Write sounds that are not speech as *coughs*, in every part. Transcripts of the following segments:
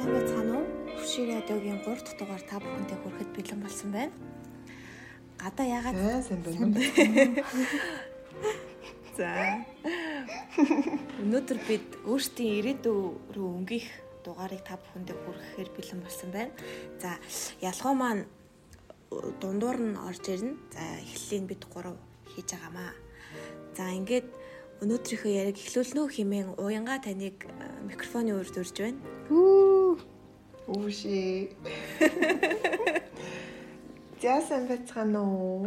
сайн байцгаана уу? Хөвшиг радиогийн 3 дахь дугаар та бүхэнтэй хүрэхэд бэлэн болсон байна. Гадаа ягаад сайн байна. *laughs* За. Өнөөдөр бид өөрсдийн ирээдүй рүү өнгөх дугаарыг та бүхэндээ хүрэхээр бэлэн болсон байна. За, ялгоо маань дундуур нь орж ирнэ. За, эхлэлийг бид гурав хийж байгаамаа. За, ингээд өнөөдрийнхөө яриг эхлүүлнө үү хэмээн уянга таныг микрофоны урд урж байна. Үу. Үуши. Яасан байцгаана уу?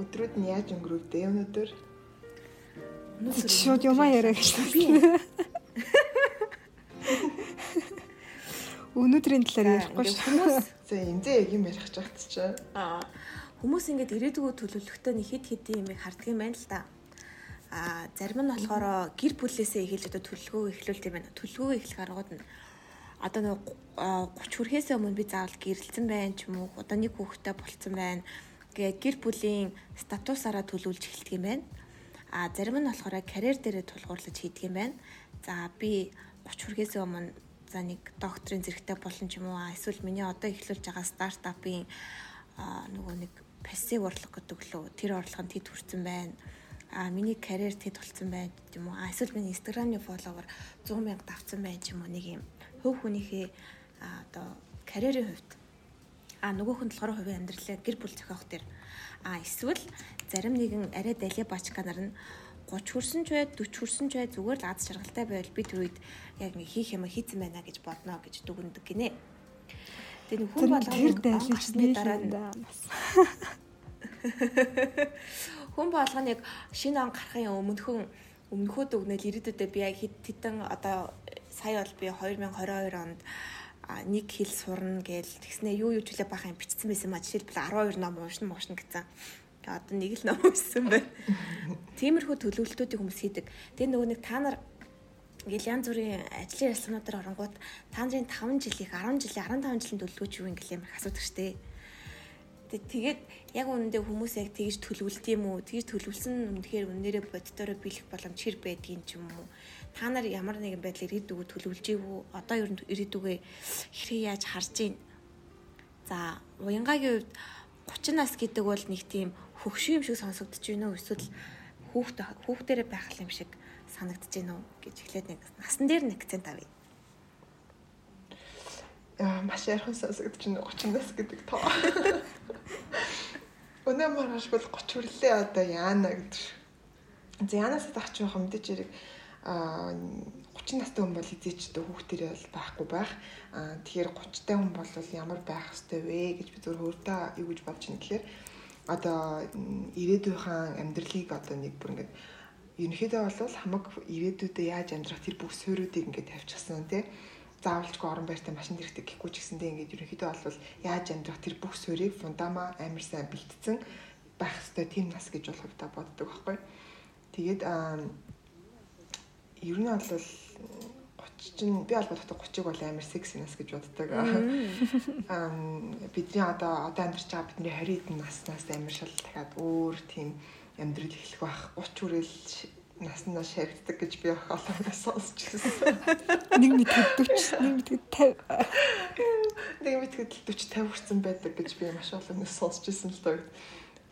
Өдрүүд нь яаж өнгөрөвдөө өнөөдөр? Өнөөдөр шууд юмаа яриа гэж би. Өнөөдрийн талаар ярихгүй шүү. Хүмүүс за энэ яг юм ярих гэж багт чинь. Аа хүмүүс ингээд ирээдүгөө төлөвлөхтөө нэг хит хит юм харддаг юм байна л да. Аа зарим нь болохоор гэр бүлээсээ эхэлж одоо төлөвлөгөө эхлүүлт юм байна. Төлөвлөгөө эхлэх аргууд нь одоо нэг 30 хүрэхээс өмнө би заавал гэрэлцэн байна ч юм уу одоо нэг хүүхэдтэй болцсон байна гээд гэр бүлийн статусаараа төлөвлөж эхэлдэг юм байна. А зарим нь болохоор карьер дээрээ тулгуурлаж хийдэг юм байна. За би 30 хүрэхээс өмнө за нэг докторийн зэрэгтэй болон ч юм уу эсвэл миний одоо эхлүүлж байгаа стартапын нөгөө нэг пассив орлого гэдэг лөө тэр орлого нь тэд хүрсэн байна. А миний карьер тэд болсон байна юм уу. Эсвэл миний инстаграмны фолловер 100 мянга давцсан байна ч юм уу нэг юм хөв хүнийхээ одоо карьерийн хувьд. А нөгөөх нь болохоор хувийн амьдралаа гэр бүл зохиох төр а эсвэл зарим нэгэн арай далиа бачка нар нь 30 хүрсэн ч бай 40 хүрсэн ч бай зүгээр л аз жаргалтай байвал би тэр үед яг нэг хийх юм хийцэн байна гэж бодно гэж дүгнэдэг гинэ. Тэгээ хүн болгоны дайлчны дараа *laughs* хүн болгоныг шинэ он гарахын өмнөхөн өмнөхөд өгнөл ирээдүйдээ би яг хэд хэдэн одоо сая бол би 2022 онд нэг хэл сурна гээл тэгснэ юу юу жилээ бахын бичсэн байсан маа жишээлбэл 12 ном уушна муушна гэсэн. Тэгээ одоо нэг л ном уншсан байна. *laughs* Тиймэрхүү төлөвлөлтүүдийг хүмүүс хийдэг. Тэгээ нөгөө нэг та нар ингээл янз бүрийн ажлын ялсгнуудаар оронгууд та нарын 5 жилийн 10 жилийн 15 жилийн төлөвлөгөөч юу ингээл ямар асуудаг штеп Тэгээд яг үнэндээ хүмүүс яг тэгж төлөвлөлт юм уу? Тэгж төлөвлөсөн үнэхээр үнээрээ боддороо бэлэх боломж хэр байдгийн ч юм уу? Та нар ямар нэгэн байдлаар ирээдүгөө төлөвлөж ийв үү? Одоо ер нь ирээдүгээ хэрэг яаж харж байна? За, уянгагийн хувьд 30 нас гэдэг бол нэг тийм хөгшин юм шиг сонсогдож байна уу? Эсвэл хүүхд хүүхдэрэ байх юм шиг санагдаж байна уу гэж эхлээд нэг насан дээр нэг акцент авъя маш ярхан сонсогдож байна 30 нас гэдэг тоо. *laughs* Өнөө маргааш бол 30 хүрлээ одоо яана гэдэг. За янаас тахч байх мэдээж хэрэг 30 настай хүн бол эзээч дөө хүүхдэрээ бол байхгүй байх. А тэгэхээр 30 тай хүн бол ямар байх хэвтэй вэ гэж би зөв өөртөө юу гэж бодож байна гэхээр одоо ирээдүйнхэн амьдралыг одоо нэг бүр ингээд ерөнхийдөө бол хамаг ирээдүйдээ яаж амьдрах тэр бүх суурьуудыг ингээд тавьчихсан тий заавалчгүй орон байртай машин хэрэгтэй гэхгүй ч гэсэндээ ингээд ерөнхийдөө бол яаж амьдрах тэр бүх суурийг фундамаа амар сайн бэлтцэн байх хэвээр тийм нас гэж бол хувьдаа боддог байхгүй. Тэгээд ер нь бол 30 чинь би бол боддог 30-ыг бол амар секси нас гэж боддог. *laughs* Аа бидний одоо одоо амьдарч байгаа бидний 20 эдэн наснаас амар шал дахиад өөр тийм амьдрал эхлэх байх 30 хүрэл наснаа шавьддаг гэж би олон сонсч ирсэн. *laughs* Нэг мэтгэд 40, нэг мэтгэд 50. *laughs* Нэг мэтгэд 40 50 хүрсэн байдаг гэж би маш олон сонсч ирсэн л доо.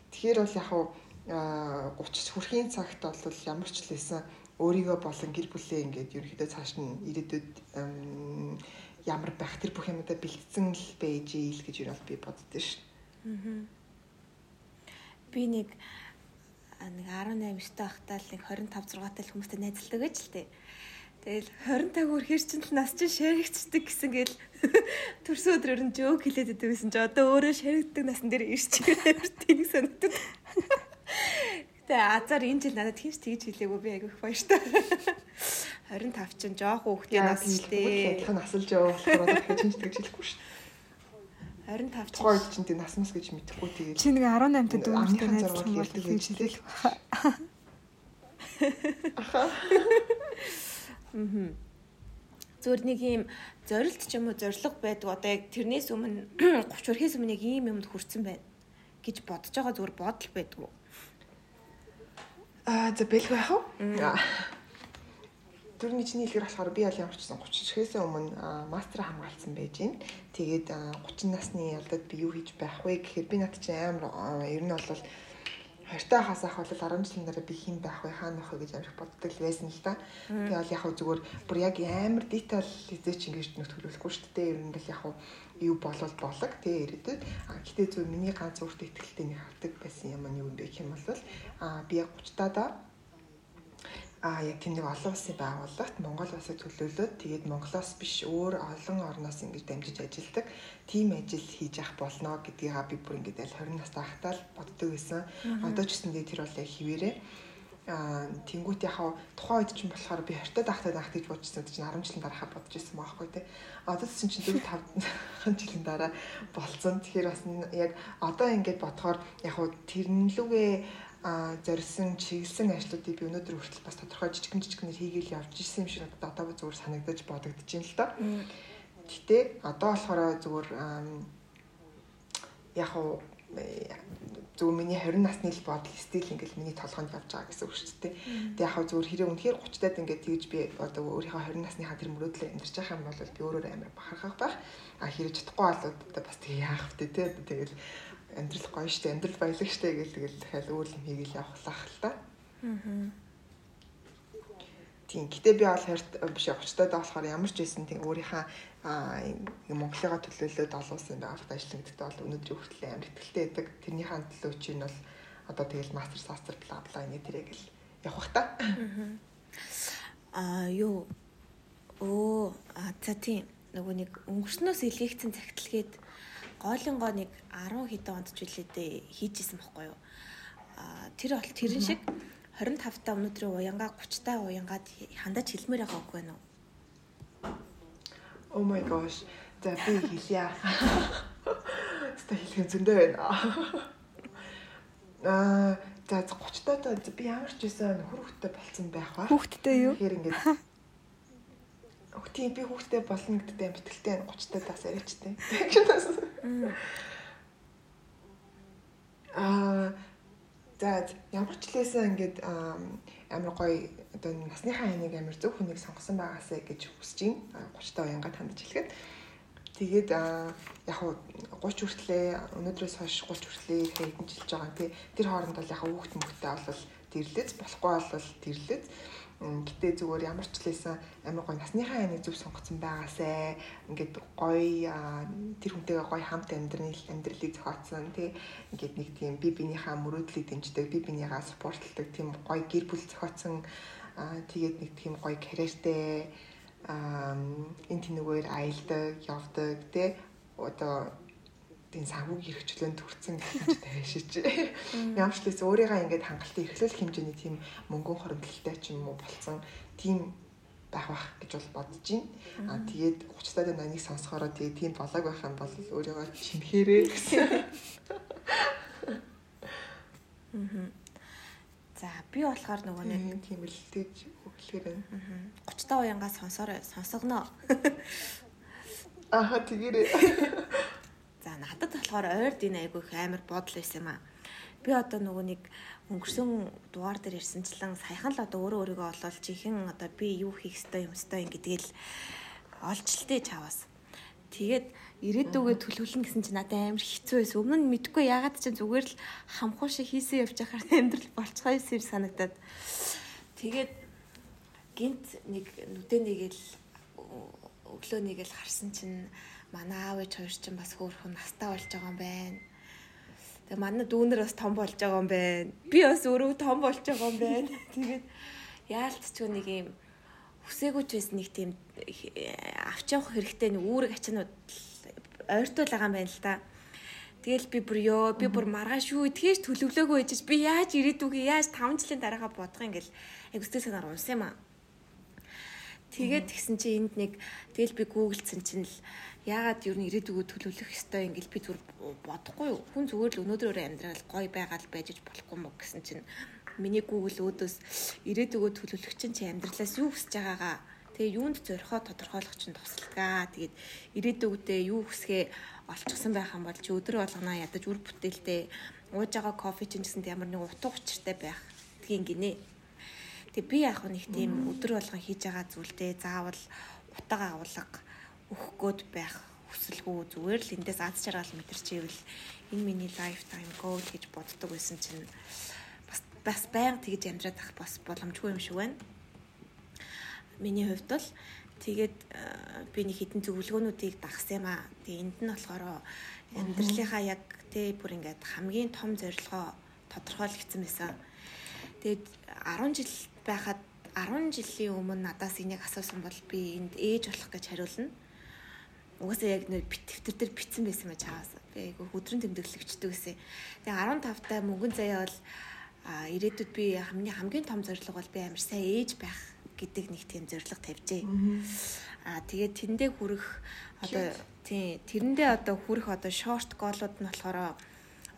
Тэгэхээр бол яг хуу 30 хүрхийн цагт бол ямар ч л байсан өөрийгөө болон гэр бүлээ ингээд ерөөхдөө цааш нь ирээдүйд ямар байх тэр бүх юмудаа бэлдсэн л байж ийл гэж юу бол би боддоо ш. Аа. Би нэг нэг 18 9 тахтаа л нэг 25 6 тал хүмүүстэй найзалдаг гэж л тээ. Тэгэл 20 таг үрхэр чинь л нас чинь шаригчдаг гэсэн гээл *laughs* төрсөн өдрөөр нь жөөг хэлээд байдаг гэсэн чи одоо өөрөө шаригддаг насан дээр ирч *laughs* тийг санагдав. Тэгээ азар энэ жил надад хинч тэгж хэлээгүй би айгүйх баяртай. *laughs* 25 чинь жоох хүүхдийн нас л дээ. Адилхан насалж яваа болохоор дахиж хинч тэгж хэлэхгүй шүү дээ. 25 ч гойд чинь тэг насмас гэж мэдэхгүй тэгээд чи нэг 18 тад дүүртэй найзлах юм бол тэгж хэлэх. Мм. Зүгээр нэг юм зорилт ч юм уу зориг байдаг. Одоо яг тэрнээс өмнө *coughs* 30 хүрхээс өмнө яг ийм юмд хүрсэн байна гэж бодож байгаа зүгээр бодол байдгүй. Аа за бэлгүй яах вэ? түрүүний чиний хэлгээр болохоор би аль ямарчсан 30 чихээс өмнө мастер хамгаалсан байж гин. Тэгээд 30 насны ялдад би юу хийж байх вэ гэхээр би над чинь амар ер нь бол Хоёртой хаас ах бол 10 жилийн дараа би хэн байх вэ хаана байх вэ гэж амирх боддог л байсан л да. Тэгээ бол яг хөө зүгээр бүр яг амар детал хизээч ингэж нэг төлөвлөхгүй шүү дээ. Ер нь бол яг хөө юу болвол болог тэгээ ирээдүйд. А гэтээ зөв миний ганц өөртөө ихтэй нэг хавдаг байсан юм нь юу юм бэ гэх юм бол а би яг 30 таа а яг тийм нэг олон улсын байгууллагт Монгол улсыг төлөөлөөд тэгээд Монголоос биш өөр олон орноос ингэж дамжиж ажилладаг тийм ажил хийж явах болно гэдгийг би бүр ингэж аль 20 настай хахтаа л боддог байсан. Одоо ч гэсэн тэр бол яг хിവэрээ а тэнгуут яхаа тухайн үед чинь болохоор би хортой дахтаа дахт гэж бодчихсон чинь 10 жилийн дараахаа бодож ирсэн байхгүй тий. Одоо чинь чинь 4 5 жилийн дараа болцсон. Тэгэхээр бас яг одоо ингэж бодохоор яг хуу тэрнлүгээ а зорьсон чиглэсэн ажлуудыг би өнөөдөр хүртэл бас тодорхой жижигэн жижигнэр хийгээл явж ирсэн юм шиг одоо зүгээр санагдаж бодогдож байна л да. Гэтэ одоо болохоор зүгээр яг уу зөв миний 20 насны л бодол стил ингээл миний толгойд явж байгаа гэсэн үг шүү дээ. Тэг яг зөвөр хэрэг үнэхээр 30 таад ингээд тэгж би одоо өөрийнхөө 20 насныхаа тэр мөрөөдлөө амьдарч байгаа юм бол би өөрөөр амар бахархах байх. А хэрэг чадахгүй бол одоо бас тэг яах вэ те. Тэгэл амьдрал гоё штэ амьдрал баялаг штэ гэл тэгэл дахиад өөр юм хийгээл явахлах л та. Аа. Тийм. Гэтэ би бол харт биш явчтаад болохоор ямар ч байсан тийм өөрийнхөө Монголыгаа төлөөлөөд олуулсан байгаад ажиллагддаг бол өнөөдрийн хүртэл амар ихтэй байдаг. Тэрнийхээ төлөө чинь бол одоо тэгэл мастер састер бла бла ингэ тэрэг л явах та. Аа юу оо а за тийм нөгөө нэг өнгөрснөөс илгээгдсэн цагтлагээд гоолингоо нэг 10 хэдэн онд ч үлээдээ хийжсэн байхгүй юу. А тэр бол тэрэн шиг 25 та өнөөдрийн уянгаа 30 та уянгаад хандаж хэлмээр байгаа үгүй байна уу? Oh my gosh. За би хэлье. Ста хэлэх зөндөө байна. Аа за 30 та би ямар ч байсан хөрөвтэй болцсон байх ба. Хүүхдтэй юу? Тэгэхээр ингээд тийм би хүүхдээ болно гэдэгт юм битгэлтэй 30 таас яриачтай. Аа за ямар ч лээсэн ингээд амар гоё одоо насныхаа ханыг амар зөв хүнийг сонгосон байгаасаа гэж хүсэж байна. 30 та уянгаа тандж хэлэхэд. Тэгээд яг хуу 30 хүртлээ өнөөдрөөс хойш 30 хүртлээ хэдэн жилж байгаа. Тий тэр хооронд бол яг хүүхд мөхтэй бол тэрлэц болохгүй бол тэрлэц Гэтэ зүгээр ямар ч лээсэн амар гоё насныхаа айныг зөв сонгоцсон байгаасай. Ингээд гоё тэр хүнтэйгээ гоё хамт амьдрын амьдралыг зохиоцсон тий. Ингээд нэг тийм би бинийхээ мөрөөдлийг дэмждэг, би бинийгаа спортлдог тийм гоё гэр бүл зохиоцсон тэгээд нэг тийм гоё карьертэй энэ тэнүүгээр аялдаг, явдаг тий. Одоо тийм санхүүг хэрэгчлэн төрсэн хэмжээтэй хайшиж. Ямар ч лээс өөрийгөө ингээд хангалттай эрхлүүлэх хэмжээний тийм мөнгөн хоримтлалтай ч юм уу болцсон тийм байх бах гэж бол бодож байна. Аа тэгээд 30 таад наныг сонсохороо тэгээд тийм болоог байх юм бол өөрийгөө чинхээрээ гэсэн. Мм. За би болохоор нөгөө нэг тийм л тэгж хөглөхөр байна. 30 та уянгаа сонсороо сонсогноо. Аа тэгэрээ. *laughs* За надад болохоор ойрд энэ айгүй их амар бодол байсан юм аа. Би одоо нөгөө нэг өнгөрсөн дугаар дээр ирсэнчлэн саяхан л одоо өөрөө өөрийгөө олоод чихэн одоо би юу хийх ёстой юм ёстой юм гэдгээл олжлтээ чаваас. Тэгээд ирээдүгөө төлөвлөн гэсэн чинь надад амар хэцүү байсан. Өмнө нь мэдгүй ягаад ч зүгээр л хамхуу шиг хийсэн явж байхаар амьдрал болцгоо юм санагдаад. Тэгээд гинт нэг нүдэ нэгэл өглөө нэгэл харсан чинь манай аав ээж хоёр чинь бас хөөрхөн настай болж байгаа юм байна. Тэгээ манай дүүнэр бас том болж байгаа юм байна. Би бас өөрөө том болж байгаа юм байна. *laughs* Тэгээд яалтчгүй нэг юм хүсээгүйч байсан нэг тийм авч явах хэрэгтэй нэг үүрэг ачаанууд ойртуул байгаа юм байна л да. Тэгэл би бүр ёо би бүр маргааш шүү тэгэж төлөвлөөгөө ээжж би яаж ирээдүгөө яаж 5 жилийн дараагаа бодох юм гэл агстэй санаар унсан юм аа. Тэгээд тэгсэн чи энд нэг тэгэл би гуглдсан чинь л яагаад юу н ирээдүгөө төлөвлөх ёстой юм гэл би зүгээр бодохгүй юу. Хүн зүгээр л өнөөдрөөрөө амьдрал гоё байгаал байж болохгүй мө гэсэн чинь миний Google өөдөөс ирээдүгөө төлөвлөх чинь чи амьдралаас юу хүсэж байгаагаа тэгээ юунд зорихоо тодорхойлох чинь тусалгаа. Тэгээд ирээдүгүүдээ юу хүсгээ олчихсан байх юм бол чи өдөр болгоноо ядаж үр бүтээлтэй ууж байгаа кофе чинь гэсэн ямар нэг утга учиртай байх гэдгийг гинэ. Тэг би яг нэг тийм өдөр болгон хийж байгаа зүйлдээ заавал утга агуулга өгөхгүйд байх хүсэлгүй зүгээр л эндээс аз жаргал мэдэрчээвэл энэ миний lifetime goal гэж боддог байсан чинь бас бас байнга тэгж амьдраад ах бас боломжгүй юм шиг байна. Миний хувьд бол тэгээд би нэг хитэн зөвлөгөөнүүдийг дагсан юм аа. Тэгээ энд нь болохоор амьдралынхаа яг тий бүр ингээд хамгийн том зорилгоо тодорхойлогдсон байсан. Тэгээд 10 жил байхад 10 жилийн өмнө надаас энийг асуусан бол би энд ээж болох гэж хариулна. Угаасаа яг нэг тэмдэгтэр дээр битсэн байсан байж чаас. Би айгу өдрөн тэмдэглэгчдэг гэсэн. Тэгээ 15 та мөнгөн заяа бол ирээдүйд би хамгийн хамгийн том зорилго бол би амар сайн ээж байх гэдэг нэг тийм зорилго тавьжээ. Аа тэгээд тэндээ хүрэх одоо тий тэрэндээ одоо хүрэх одоо шорт голууд нь болохоор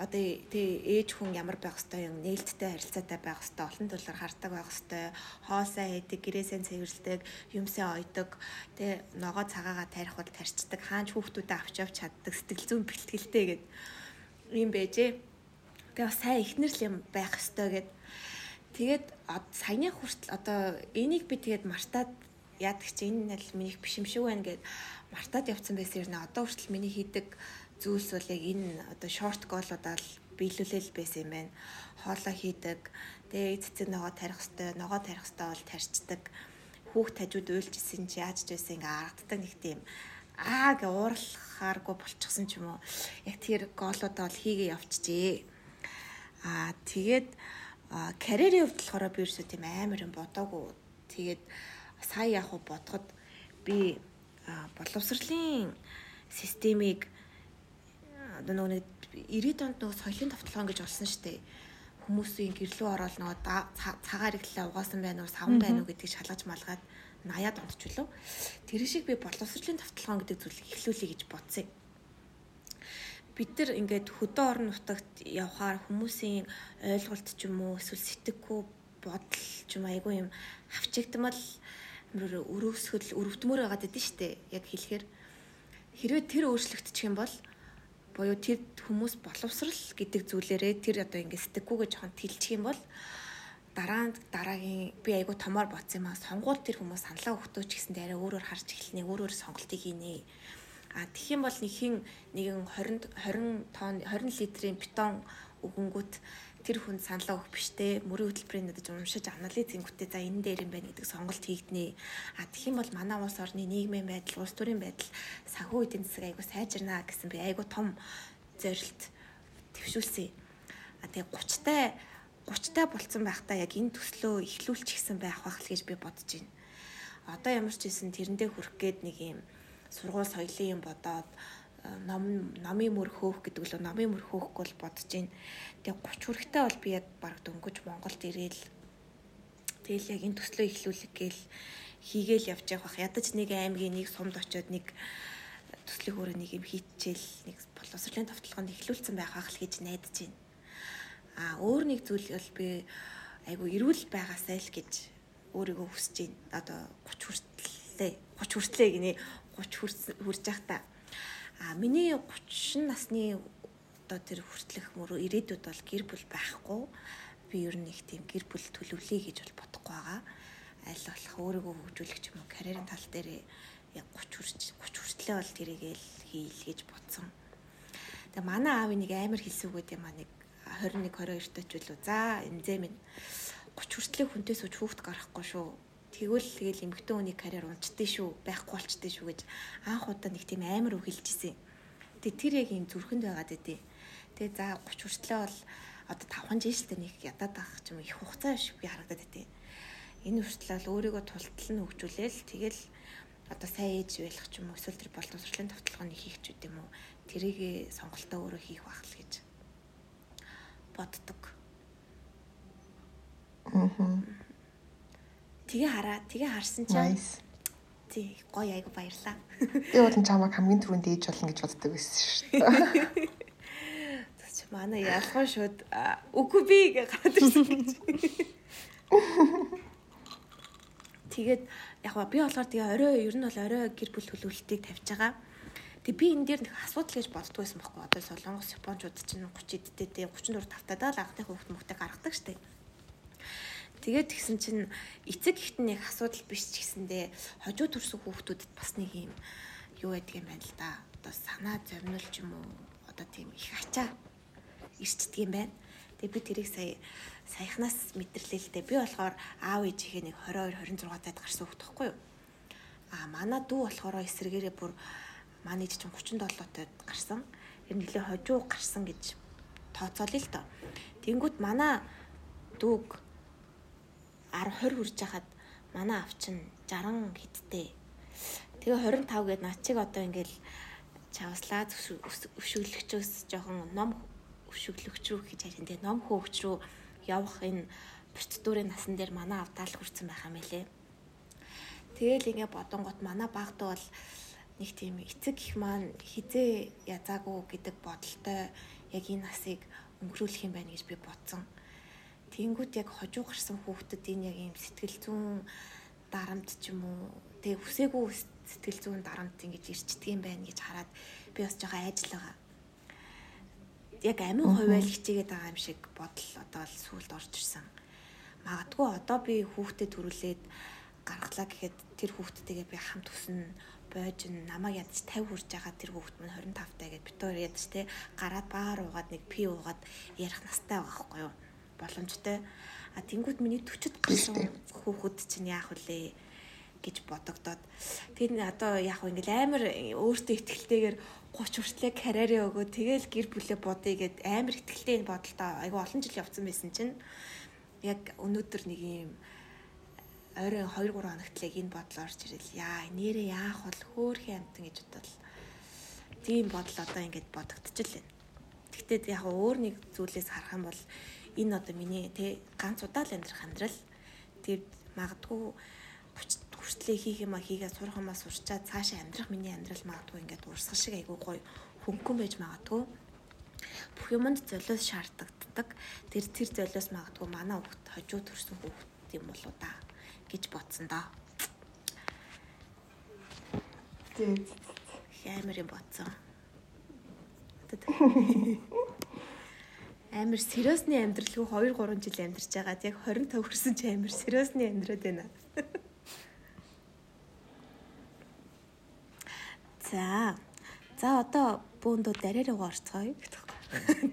одоо тий ээж хүн ямар байх хэвээр юм нээлттэй харилцаатай байх хэвээр олон төлөөр хардаг байх хэвээр хоосоо хийдэг гэрээсээ цэвэрлдэг юмсаа ойдог тий ногоо цагаагаа тарих бол тарчдаг хаач хүүхдүүдэд авч явж чаддаг сэтгэл зүйн бэлтгэлтэй гэд. Юм байжээ. Тэгээ бас сайн ихнэр л юм байх хэвээр гэд. Тэгээд саяны хүртэл одоо энийг би тэгээд мартаад яадаг чи энэ нь миний биш юм шиг байна гэд мартаад явцсан байсан юм. Одоо хүртэл миний хийдэг зүйлс бол яг энэ одоо шорт голуудаа л биелүүлэл байсан юм байна. Хоолоо хийдэг. Тэгээ цэцэг ногоо тарих хэвээр ногоо тарих хэвээр бол тарьцдаг. Хүүхд тажууд уйлжсэн чи яаж ч байсан ингээ аргаддаг нэг тийм аа гэ уурлахааргүй болчихсон ч юм уу. Яг тэр голуудаа бол хийгээ явчихжээ. Аа тэгээд карьерийн хувьд болохоор би ерөөсөө тийм амар юм бодоагүй. Тэгээд сая яг бодоход би боловсролын системийг одоо нөгөө нэг 90 онд нөгөө соёлын тавталгаан гэж олсон шүү дээ. Хүмүүсийн гэрлүү ороод нөгөө цагаар иглээ угаасан байна уу, савн байна уу гэдгийг шалгаж малгаад 80-аад онд ч үлээ. Тэр шиг би боловсролын тавталгаан гэдэг зүйлийг эхлүүлэе гэж бодсон юм. Бид нар ингээд хөдөө орон нутагт явхаар хүмүүсийн ойлголт ч юм уу эсвэл сэтгэхүй бодол ч юм айгүй юм хавчигдмал өрөвсгөл өрөвдмөр байгаад шүү дээ. Яг хэлэхээр хэрвээ тэр өөрчлөгдчих юм бол буюу тэр хүмүүс боловсрал гэдэг зүйлээрээ тэр одоо ингэ сэтгэхгүйгээ жоохон тэлчих юм бол дараа дараагийн би айгу томоор боцсон юм аа. Сонгуул тэр хүмүүс саналаа өгтөөч гэсэн дээр өөрөөр харж эхэлнэ өөрөөр сонголтыг хийнэ. А тэгэх юм бол нэг хин нэгэн 20 20 тонн 20 литрийн бетон өгөнгүүт тэр хүн саналаа өгөх биштэй мөрийн хөтөлбөрийн надад уншиж анализ хийнгүүтээ за энэ дээр юм байна гэдэг сонголт хийгднэ. А тэгэх юм бол манай улс орны нийгмийн байдал, улс төрийн байдал, санхүү эдийн засаг айгу сайжирна гэсэн би айгу том зорилт төвшүүлсэн. А тэгээ 30-тай 30-тай болцсон байхдаа яг энэ төслөө ихлүүлчихсэн байх байх л гэж би бодож байна. Одоо ямар ч хэлсэн тэрэндээ хүрэх гээд нэг юм сургууль соёлын юм бодоод ном номын мөр хөөх гэдэг л номын мөр хөөхгүй бол бодож байна. Тэгээ 30 хүрэхтэй бол би яг баг дөнгөж Монголд ирээл тэгэл яг энэ төслөө ихлүүлэх гээл хийгээл явж явах бах. Ядаж нэг аймгийн нэг сумд очиод нэг төслийн хөөрэ нэг юм хийчихэл нэг боловсролын товтлогонд ихлүүлсэн байх ах л гэж найдаж байна. А өөр нэг зүйл бол би айгу эрүүл байгаасай л гэж өөрийгөө хүсэж байна. Одоо 30 хүртлээ 30 хүртлээ гинэ 30 хүрч явах та А миний 30 насны одоо тэр хүртэлх мөрөө ирээдүйд бол гэр бүл байхгүй. Би ер нь их тийм гэр бүл төлөвлөе гэж бол бодохгүй байгаа. Аль болох өөрийгөө хөгжүүлэх юм уу карьерийн тал дээр яг 30 хүрч 30 хүртлээ бол тэрийгэл хийл гэж бодсон. Тэгээ манай аав нэг амар хэлсүүгээд юм аа нэг 21 22 тач үлээ. За эмзээ минь 30 хүртлээ хүнтэй сууж хүүхд гарахгүй шүү тэгвэл тэгэл эмгтэн хүний карьер унцдээ шүү байхгүй болчдээ шүү гэж анх удаа нэг тийм амар үгэлж ирсэн. Тэгээ тэр яг юм зүрхэнд байгаад өгдөө. Тэгээ за 30 хүртлээ бол одоо 5 жил шүү дээ нэг ядаад авах юм их хугацаа биш би харагдаад өгдөө. Энэ хүртэл бол өөрийгөө тултал нь хөгжүүлээл тэгэл одоо сайн ээж байлах ч юм уу эсвэл тэр боловсролын тавталгааны хийх ч үт юм уу тэрийгэ сонголтоо өөрөө хийх байх л гэж боддог. Аа. Тэгээ хараа. Тэгээ харсан чинь. Тий, гоё айгу баярлаа. Би бол чамайг хамгийн түрүүнд ээж болно гэж боддог байсан шүү дээ. *laughs* Тэс чи манай ялган шууд үгүй би гэж гараад ирсэн. Тэгээд яг ба би болохоор тэгээ орой ер нь бол орой гэр бүл төлөвлөлтийг тавьж байгаа. Тэг би энэ дээр нэг асуудал гэж боддог байсан байхгүй. Одоо Солонгос, Япончууд чинь 30 эдтэй 34 тавтаа л анхны хүүхд мөхтэй гаргадаг штеп. Тэгээд тэгсэн чинь эцэг ихтэн нэг асуудал биш ч гэсэндээ хожуу төрсөн хүүхдүүдэд бас нэг юм юу байдаг юм байна л да. Одоо санаа зовнил ч юм уу одоо тийм их ачаа ирчдэг юм байна. Тэгээ би тэрийг сая саяхнаас мэдэрлээ л дээ. Би болохоор аав ээжийнхээ нэг 22 26 цайд гарсан хүүхд тахгүй юу? Аа манай дүү болохоор эсрэгээрээ бүр манай ээж чинь 37 таад гарсан. Тэр нэлээ хожуу гарсан гэж тооцоолъё л доо. Тэнгүүт манай дүүг 10 20 хүрж хахад манай ав чинь 60 хиттэй. Тэгээ 25 гээд над чиг одоо ингээл чавслаа өвшөглөгчөөс жоохон ном өвшөглөгч рүү гэж харин тэгээ ном хөөгч рүү явах энэ процедурын насан дээр манай ав таал хүрсэн байх юм байлээ. Тэгээл ингээ бодонгот манай багт бол нэг тийм эцэг их маань хизээ язаагүй гэдэг бодолтой яг энэ насыг өнгөрүүлэх юм байна гэж би бодсон. Тэнгүүд яг хожуу гарсан хүүхдэд энэ яг юм сэтгэл зүүн дарамт ч юм уу тэг хүсээгүй сэтгэл зүүн дарамт ингэж ирчдэг юм байна гэж хараад би бас жоохон айжлага яг амин хувиал хичээгээд байгаа юм шиг бодол одоо л сүулт орж ирсэн. Магадгүй одоо би хүүхдэд төрүүлээд гаргалаа гэхэд тэр хүүхдтэйгээ би хамт өснө бойж намайг ядч 50 хүрж байгаа тэр хүүхд мань 25 таа гэд битүүр ядч те гараад баар уугаад нэг пи уугаад ярих настай байгаа байхгүй юу боломжтой. А тэнгууд миний 40-д гарсан хүүхэд чинь яах вүлээ гэж бодогдоод. Тэр одоо яах вэ ингээл амар өөртөө ихтгэлтэйгээр 30 хүртлэх карьерээ өгөө. Тэгэл гэр бүлээ бодъё гэд амар ихтгэлтэй энэ бодолтой. Айгу олон жил явцсан байсан чинь. Яг өнөөдөр нэг юм ойрын 2 3 хоногтлыг энэ бодол орж ирэл. Яа нэрээ яах бол хөөхөн амтан гэж бодвол. Тийм бодол одоо ингээд бодогдчихлээ. Гэхдээ яг өөр нэг зүйлээс харах юм бол энэ одоо миний тэ ганц удаа л амьдрах амьдрал. Тэр магадгүй хүртлээ хийх юм а хийгээ сурах юм а сурчаад цаашаа амьдрах миний амьдрал магадгүй ингээд урсгал шиг айгүй гоё хөнгөн байж магадгүй. Бүх юмд золиос шаарддаг тэр тэр золиос магадгүй манай хүүхд хожуу төрсөн хүүхд юм болоо да гэж бодсон доо. Тийм амар юм бодсон *laughs* амар сериосны амьдралгүй 2 3 жил амьдарч байгаад яг 25 хүрсэн чи амар сериосны амьдраад байна. *laughs* За. За одоо бөөндөө дараараа орцгоё гэдэг.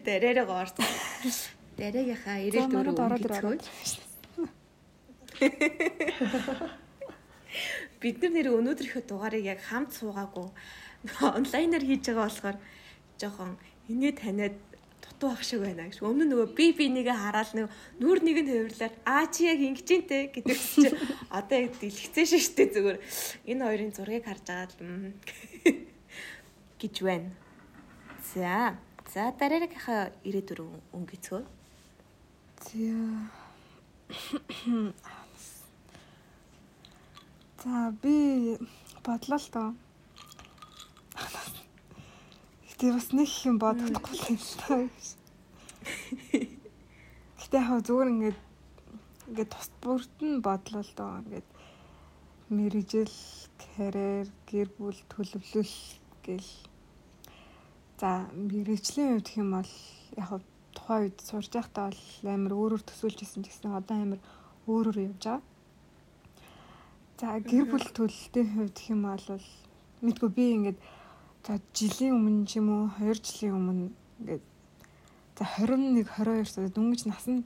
Дараараа орцгоо. Дараагийнхаа 94 ороод *laughs* Бид нар нэр өнөөдрийнхөө дугаарыг яг хамт суугаагүй онлайнаар хийж байгаа болохоор жоохон инээ таниад дутуу ах шиг байна гэж. Өмнө нөгөө би би нэгэ хараад нэг нүур нэг нь хувирлаад аа чи яг ингэж дээ гэдэг чи одоо яг дэлгэцэн шиштэй зүгээр энэ хоёрын зургийг харж байгаа л гэж байна. За. За дараагийнхаа 94 өнгөцгөө. За. За би бодлоо л тоо. Гэтэ бас нэг юм бодохгүй юм шүү. Гэтэ яг зүгээр ингээд ингээд тус бүрт нь бодлоо л доо ингээд мэрэгжил, карьер, гэр бүл төлөвлөл гэл. За мэрэгжлийн хувьд юм бол яг тухайн үед сурж байхдаа бол амар өөрөөр төсөөлж исэн гэсэн одоо амар өөрөөр явж байгаа. За гэр бүл төлөлтийн хувьд юм бол мэдгүй би ингээд За жилийн өмнө ч юм уу 2 жилийн өмнө ингээд за 21 22 сая дөнгөж насанд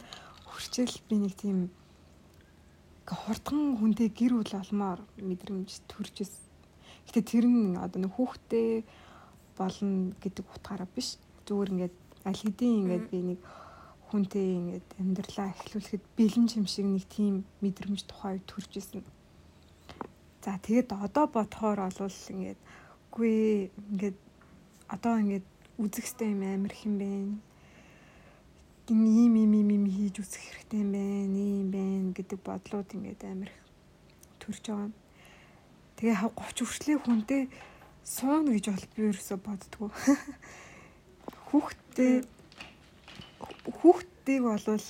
хүрчээл би нэг тийм хурдхан хүнтэй гэр бүл олмоор мэдрэмж төрж ис. Гэтэ тэр нь одоо нэг хүүхдээ болно гэдэг утгаараа биш. Зүгээр ингээд аль хэдийн ингээд би нэг хүнтэй ингээд амьдралаа эхлүүлэхэд бэлэн юм шиг нэг тийм мэдрэмж тухай төрж исэн. За тэгээд одоо бодохоор олвол ингээд Үгүй ингээд одоо ингээд үзэхтэй юм амар юм байна. Энэ ийм ийм ийм ийм хийж үзэх хэрэгтэй юм байна, ийм байна гэдэг бодлууд ингээд амар төрж байгаа. Тэгээ 30 хүртлээ хүнтэй сууна гэж бол би ерөөсө боддгоо. Хүүхдээ хүүхдийг болвол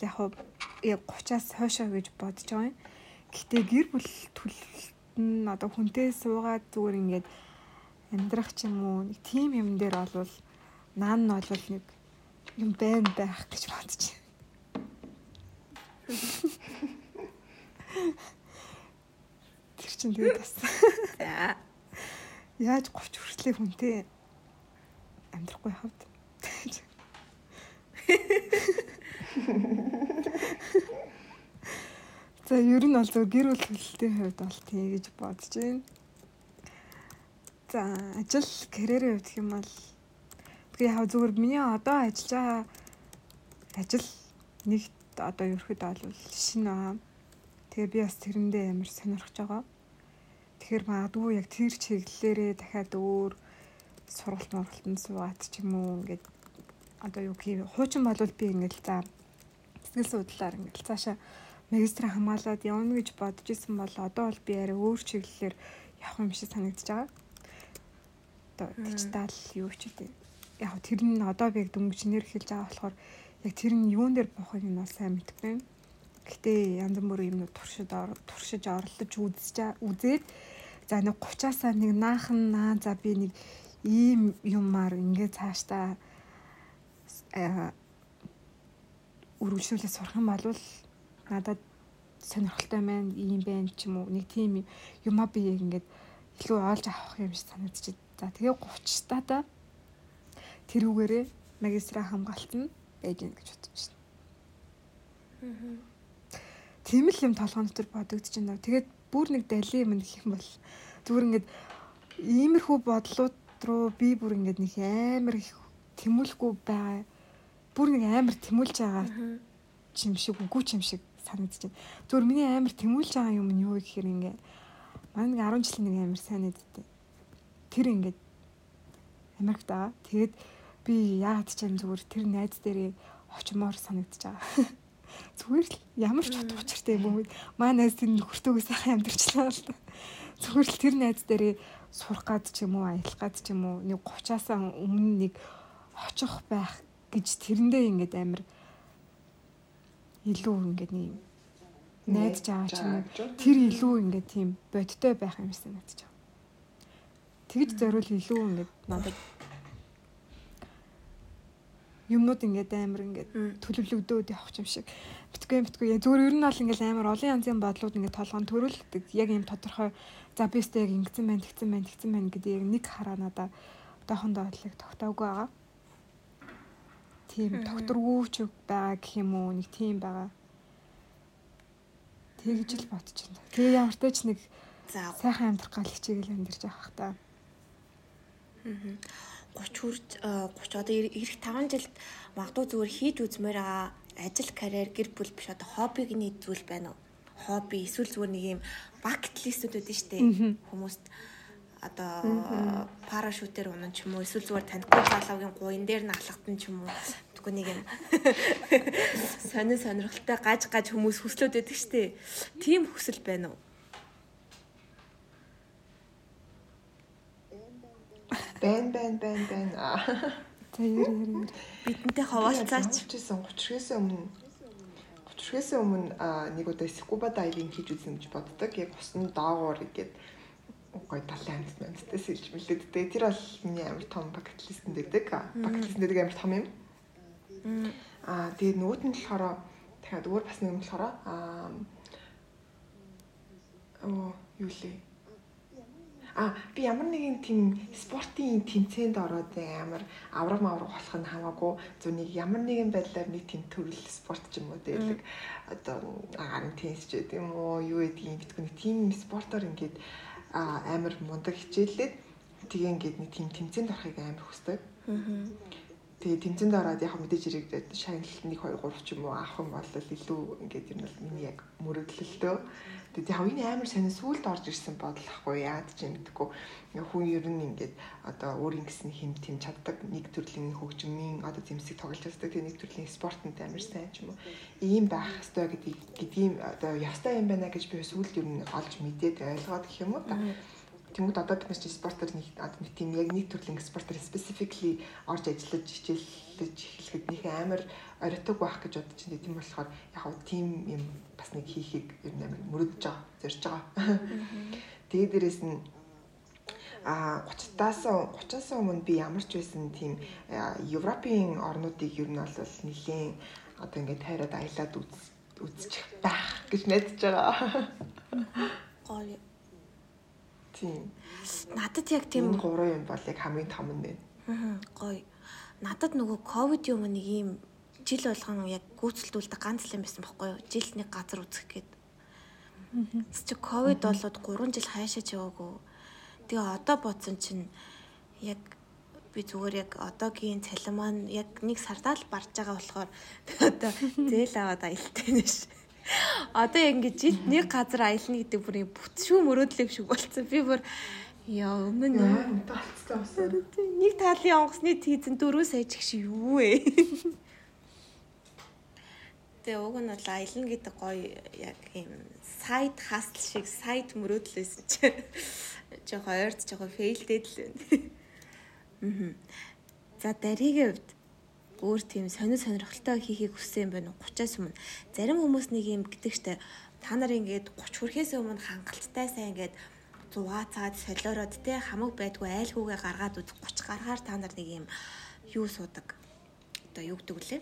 яг 30-аас хойшоо гэж бодож байгаа юм. Гэхдээ гэр бүл төлөлт нь одоо хүнтэй суугаад зүгээр ингээд амьдрах ч юм уу нэг тийм юм дээр олвол наан нь олвол нэг юм байна байх гэж бодож байна. Тэр чинь тэгээд бас. За. Яаж 30 хүртлэх хүнтэй амьдрахгүй хавд. За ер нь бол зөв гэр бүл төлөлтийн хувьд бол тий гэж бодож байна. За ажил карьерийн хувьд юм бол тэгээ яг зүгээр миний одоо ажиллаж байгаа ажил нэг одоо ерөөхдөө бол шинэ байгаа. Тэгээ би бас тэрэндээ амар сонирхож байгаа. Тэгэхээр магадгүй яг тэр чиглэлээрээ дахиад өөр сургалт мургалтанд суугаад ч юм уу ингээд одоо юу гэх хуучин болвол би ингээд за сэтгэл судлаар ингээд цаашаа магистра хамгаалаад явна гэж бодож исэн бол одоо бол би арай өөр чиглэлээр явах юм шиг санагдаж байгаа. Одоо дижитал юу ч үгүй. Яг тэр нь одоо би яг дөнгөжнөр хэлж байгаа болохоор яг тэр нь юун дээр бохыг нь бол сайн мэдгүй. Гэтэ янз бүрийн юмнууд туршид туршиж орлож үзэж үзээд за нэг 30-аас нэг наахан наа за би нэг ийм юмар ингээд цаашдаа үргэлжлүүлээ сурах юм бол надад сонирхолтой байна, ийм байна ч юм уу. Нэг тийм юмаа би ингээд илүү олж авах юм шиг санагдчих. За тэгээ 30 стада тэрүүгээрээ магистра хамгаалтан байж гэнэ гэж бодож байна. Тийм л юм толгойн дотор бодогдож байна. Тэгээд бүр нэг дали юм гэх юм бол зүгээр ингээд иймэрхүү бодлууд руу би бүр ингээд нэг амар их тэмүүлэхгүй байгаа. Бүр нэг амар тэмүүлж байгаа юм шиг үгүй юм шиг санагдаж байна. Зүгээр миний амар тэмүүлж байгаа юм нь юу гэхээр ингээ манай нэг 10 жилийн нэг амар сайн нэдтэй. Тэр ингээд Америкт байгаа. Тэгээд би яагаад ч юм зүгээр тэр найз дээрээ очимоор санагдаж байгаа. *laughs* Зүгээр л ямар ч утга учиртай юм уу. Манай найз тэр нөхөртөөгөө сайхан амьдэрчлээ л да. Зүгээр л тэр найз дээрээ сурах гад ч юм уу, аялах гад ч юм уу, нэг 30-аас өмнө нэг очих байх гэж тэрэндээ ингээд амар илүү ингээд нэг найдаж байгаа ч юм тэр илүү ингээд тийм бодтой байх юм шиг надад ч. Тэгж зориул илүү ингээд надад юмнууд ингээд амар ингээд төлөвлөгдөөд явах юм шиг битгүй битгүй зүгээр ер нь бол ингээд амар олон янзын бодлууд ингээд толгойн төрүүлдэг яг юм тодорхой за би өстэй яг ингэсэн байна тэгсэн байна тэгсэн байна гэдэг яг нэг хараа надаа одоохондоо бодлыг тогтоогүй байгаа тийм докторгүйч байгаа гэх юм уу нэг тийм байгаа. Тэгж л байна. Тэгээ ямар ч нэг сайхан амьдрах гал хичээгэл амьдарч явах та. Аа. 30 хүрч 30 одоо ирэх 5 жилд магадгүй зүгээр хийж үзмээр байгаа ажил карьер гэр бүл биш одоо хоббиг нийцүүл байна уу? Хобби эсвэл зүгээр нэг юм бакет листүүд үүдэн штэ хүмүүст одоо парашютээр унах ч юм уу эсвэл зүгээр танихгүй залуугийн гуйн дээр нь алхахтан ч юм уу. Тэггүй нэг юм. *laughs* Сонин сонирхолтой гаж гаж хүмүүс хүслөөд байдаг штэ тийм хүсэл байна уу бэн бэн бэн бэн. За яар яар бидэнтэй хаваалцаач 30-ээс 30-ээс өмнө 30-ээс өмнө нэг удаа скуба дайвинг хийж үзэн гэж боддог. Яг усны доогуур игээд гой талын амьд амьдтай сэлж мэлээд тэр бол миний амар том бакет листэнд байдаг. Бакет листэнд байдаг амар том юм. Аа тэгээд нөгөөт нь болохоор дахиад өөр бас нэг юм болохоор аа оо юу лээ. А би ямар нэгэн тийм спортын тэмцээнд ороод амар авраг мавраг болох нь хамаагүй нэг ямар нэгэн байдлаар нэг тийм төрөл спорт ч юм уу дээлэг одоо агарын теннис ч гэдэг юм уу юу гэдгийг битгүү нэг тийм спортоор ингээд амар мундаг хичээллээд тэгээ ингээд нэг тийм тэмцээнд орохыг амар хүсдэг. Аа. Тэгээ тэмцээнд ороод яг мэдээж ирээд шагналт 1 2 3 ч юм уу авах юм бол илүү ингээд юм бол миний яг мөрөглөлтөө. Тэгээ яг энэ амар сайн сүулт орж ирсэн бодлохгүй яад ч юм гэдэггүй. Хүн ер нь ингээд одоо өөрийн гэсэн хэм тэм чаддаг нэг төрлийн хөгжмийн одоо зэмсэг тоглож чаддаг тэгээ нэг төрлийн спортод амар сайн ч юм уу. Ийм байх гэдэг гэдгийг одоо ёстой юм байна гэж би сүулт ер нь олж мэдээд ойлгоод гэх юм уу та. Тэнгүүд одоо бид нар чи спортер нэг нэг тийм яг нэг төрлийн спортер specifically орж ажиллаж хичээлж эхлэхэд нэг амар оритог байх гэж бодож байна. Тийм болохоор яг хав тийм юм бас нэг хийхийг ер нь амар мөрөдөж байгаа, зорж байгаа. Тэгээ дээрэс нь а 30-аас 30-аас өмнө би ямар ч байсан тийм Европын орнуудыг ер нь бол нэгэн одоо ингээд тайраад аялаад үз үзчих байх гэж найдаж байгаа. Гоё. Тийм. Надад яг тийм гурван юм бол яг хамгийн том нь байна. Аа, гоё. Надад нөгөө ковид юм нэг юм жил болгон яг гүйцэлдүүлдэг ганц л юм байсан байхгүй юу? Жил нэг газар үзэх гээд. Чи ковид болоод 3 жил хайшаач яваагүй. Тэгээ одоо бодсон чинь яг би зүгээр яг одоогийн цалин маань яг нэг сардаа л барж байгаа болохоор *laughs* одоо зээл аваад аялтаа нэш. Одоо яг ингэж жил нэг газар аялна гэдэг бүр бүтшүү мөрөөдлөв шиг болцсон. Би бүр яа өмнө нэг талын онгоцны тийзэн 4 сая ч шиг юу вэ? Тэгээ уг нь бол аялна гэдэг гоё яг юм сайт хасл шиг сайт мөрөөдлөөсөн чи жоохон ойрт жоохон фейлдээд л байна. Аа. За даригийн хувьд өөр тийм сонир сонирхолтой хийхийг хүссэн юм байна уу? 30-аас өмнө. Зарим хүмүүс нэг юм гэдэг штэ та нар ингээд 30 хүрэхээс өмнө хангалттай сайн ингээд зугаа цаад солиороод те хамаг байдгүй айлгүйгээ гаргаад үз 30 гаргаар та нар нэг юм юу суудаг. Одоо юу гэдэг вүлээ?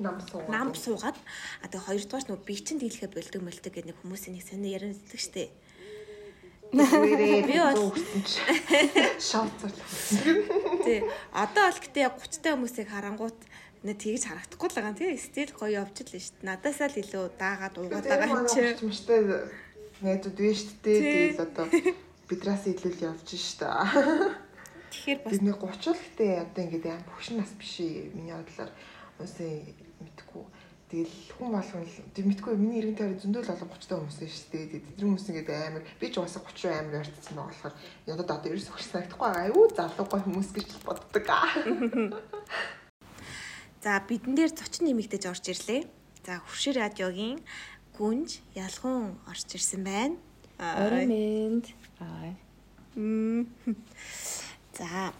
Нам суугаад. нам суугаад а тэгээ хоёрдугаар нь би чин дийлхэ болдог мөлдөг гэдэг нэг хүмүүсийн нэг сони яриад штэ. Тэрээ Би бол- *laughs* шавцал. Тий. Одоо бол гэтээ яг 30 та хүмүүсийг харангуут нэ тэгж харагдахгүй л байгаа тий. Стил гоё явж л шүү дээ. Надаасаа л илүү даагаад уугаад байгаа юм чи. Чимштэй найзууд вэ шүү дээ. Тэгэл одоо бидраас илүү л явж штэ. Тэгэхээр бас Бидний 30 л гэтээ одоо ингээд аим хөшин нас биш. Миний бодлоор үсээ мэдгүй. Тэгэл хүн болгон л тэг мэдгүй миний иргэн тойрон зөндөл олон 30 та хүмүүс шүү дээ. Тэдний хүмүүс ингээд амар би ч угаасаа 30 амар ярьцсан байгаа болохоор ядад одоо ерөөс хөш санагдахгүй. Аюу залуугай хүмүүс гэж боддог. *laughs* за бидэн дээр зочин нэмэгдэж орж ирлээ. За хуршир радиогийн гүнж ялгуун орж ирсэн байна. Оромэнд. Аа. Мм. За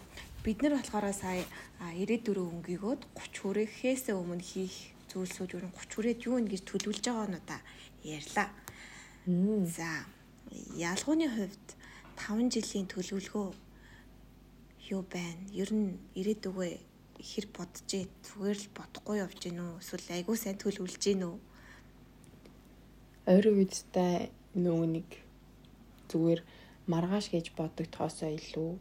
бид нар болохоор сая а, 94 өнгийгөөд 30 хүрэхээс өмнө хийх зүйлсүүд юу 30 хүрээд юу нэ гэж төлөвлөж байгаа нь удаа ярьлаа. За ялгууны хувьд 5 жилийн төлөвлөгөө юу байна? Ер нь ирээдүгөө хэр бодож ээ зүгээр л бодохгүй явж гин үү? Эсвэл айгүй сайн төлөвлөж гин үү? Ойрын үедээ нөгөө нэг зүгээр маргааш гэж бодогдохоосоо илүү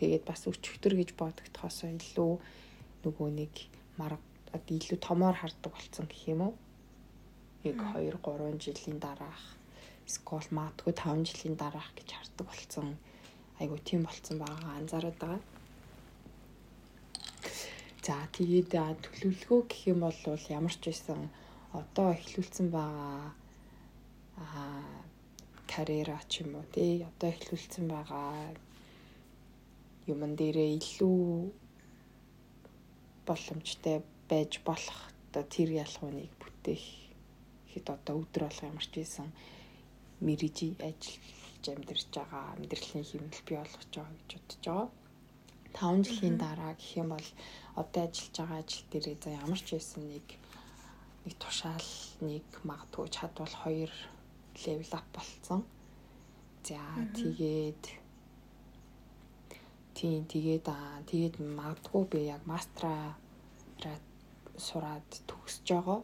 тэгээд бас өчигдөр гэж бодогдохоосоо илүү нөгөө нэг марга илүү томоор хардаг болсон гэх юм уу? Яг 2 3 жилийн дараах скол маадгүй 5 жилийн дараах гэж хардаг болсон. Айгу тийм болсон байгаа анзаараад байгаа. За тэгээд төлөвлөгөө гэх юм бол ямар ч байсан одоо эхлүүлсэн байгаа аа карьера ч юм уу тий одоо эхлүүлсэн байгаа юмн дээрээ илүү боломжтой байж болох одоо тэр ялгууныг бүтээх хэд одоо өдөр болго ямар ч байсан мэрижи ажиллаж амьдарч байгаа амьдралын хэмнэл бий болгож байгаа гэж бодож байгаа. 5 жилийн дараа гэх юм бол одоо ажиллаж байгаа ажил дээрээ за ямар ч байсан нэг нэг тушаал нэг магадгүй чадвал хоёр левел ап болцсон. За тэгээд тийм тэгээд аа тэгээд магадгүй би яг мастера сураад төгсөж байгаа.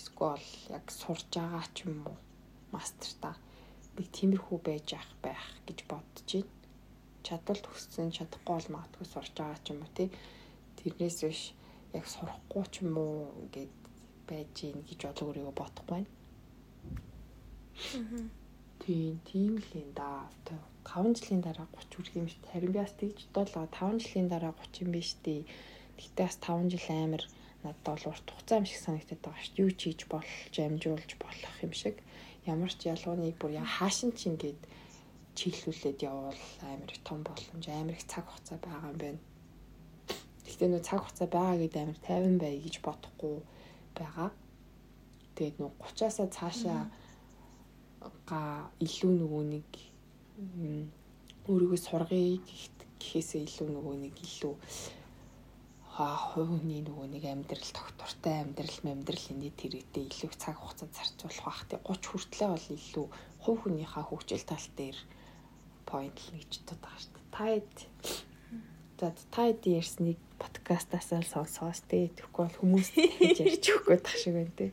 Эсвэл яг сурж байгаа ч юм уу мастертаа нэг тиймэрхүү байж ах байх гэж бодож байна. Чадвал төгссөн чадахгүй бол магадгүй сурж байгаа ч юм уу тий. Тэрнээс биш яг сурахгүй ч юм уу гэд байж гин гэж бол өөрийгөө бодохгүй байна. Тийм, тийм л юм да. Одоо 5 жилийн дараа 30 хүрэх юм шүү. Харин би бас тэгж бодлоо 5 жилийн дараа 30 юм биш дээ. Гэхдээ бас 5 жил амар надад бол урт хугацаа юм шиг санагдаад байгаа шүү. Юу ч хийж болж, амжуулж болох юм шиг. Ямар ч ялгууныг бүр яа хаашин ч ингээд чиглүүлээд явбал амар том боломж, амар их цаг хугацаа байгаа юм байна. Гэхдээ нөө цаг хугацаа байгаа гэдээ амар тайван бай гэж бодохгүй байгаа. Тэгээд нөө 30-аасаа цаашаа га илүү нөгөө нэг өөрийгөө сургая гэхээсээ илүү нөгөө нэг илүү хувийн нөгөө нэг амьдрал тогтвортой амьдрал амьдрал энэ тэрэгтэй илүү цаг хугацаа зарцуулах бах тий 30 хүртлэе бол илүү хувь хүнийхээ хөгжил тал дээр point л гэж бодод байгаа шүү дээ. Та хэд За та хэд ярьсныг подкастаас л сонсоос тий. Тэгэхгүй бол хүмүүс хийж ярьж өгөх гээд тах шиг байна тий.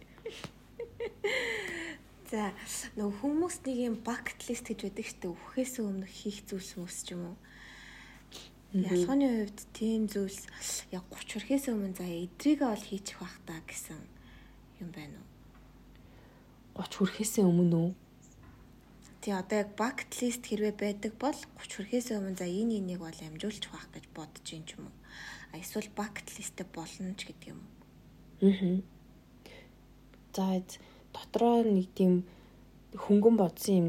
За нөгөө хүмүүс нэг юм bucket list гэж байдаг шүү дээ. Үхээс өмнө хийх зүйлс хүмүүс ч юм уу. Ялгааны хувьд тийм зүйлс яг 30 хүрэхээс өмнө за эдрийгээ бол хийчих байх та гэсэн юм байна уу? 30 хүрэхээс өмнө үү? Тий одоо яг bucket list хэрвээ байдаг бол 30 хүрэхээс өмнө за энэ энийг бол амжуулчих байх гэж бодож юм ч юм уу. А эсвэл bucket list болно ч гэдэг юм. Аа. За дотроо нэг тийм хөнгөн бодсон юм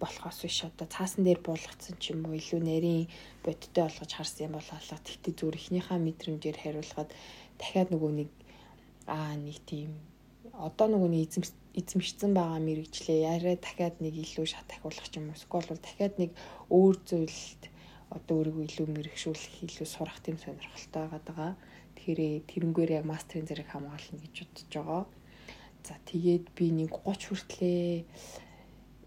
болохоос биш одоо цаасан дээр буулгацсан ч юм уу илүү нарийн бодиттой болгож харсан юм болоо алга. Тэгтээ зүгээр ихнийхээ мэдрэмжээр хариулахад дахиад нөгөө нэг аа нэг тийм одоо нөгөө нэг эзэм эзэмшсэн байгаа мэрэгчлээ яриа дахиад нэг илүү шат ахиулах ч юм уу эсвэл бол дахиад нэг өөр зүйлд одоо өөрийгөө илүү мэрэгшүүлэх илүү сурах тийм сонирхолтой байгаа. Тэгэхээр тэрнгээр яг мастерын зэрэг хамгаална гэж бодож байгаа. За тэгээд би нэг 30 хүртлээ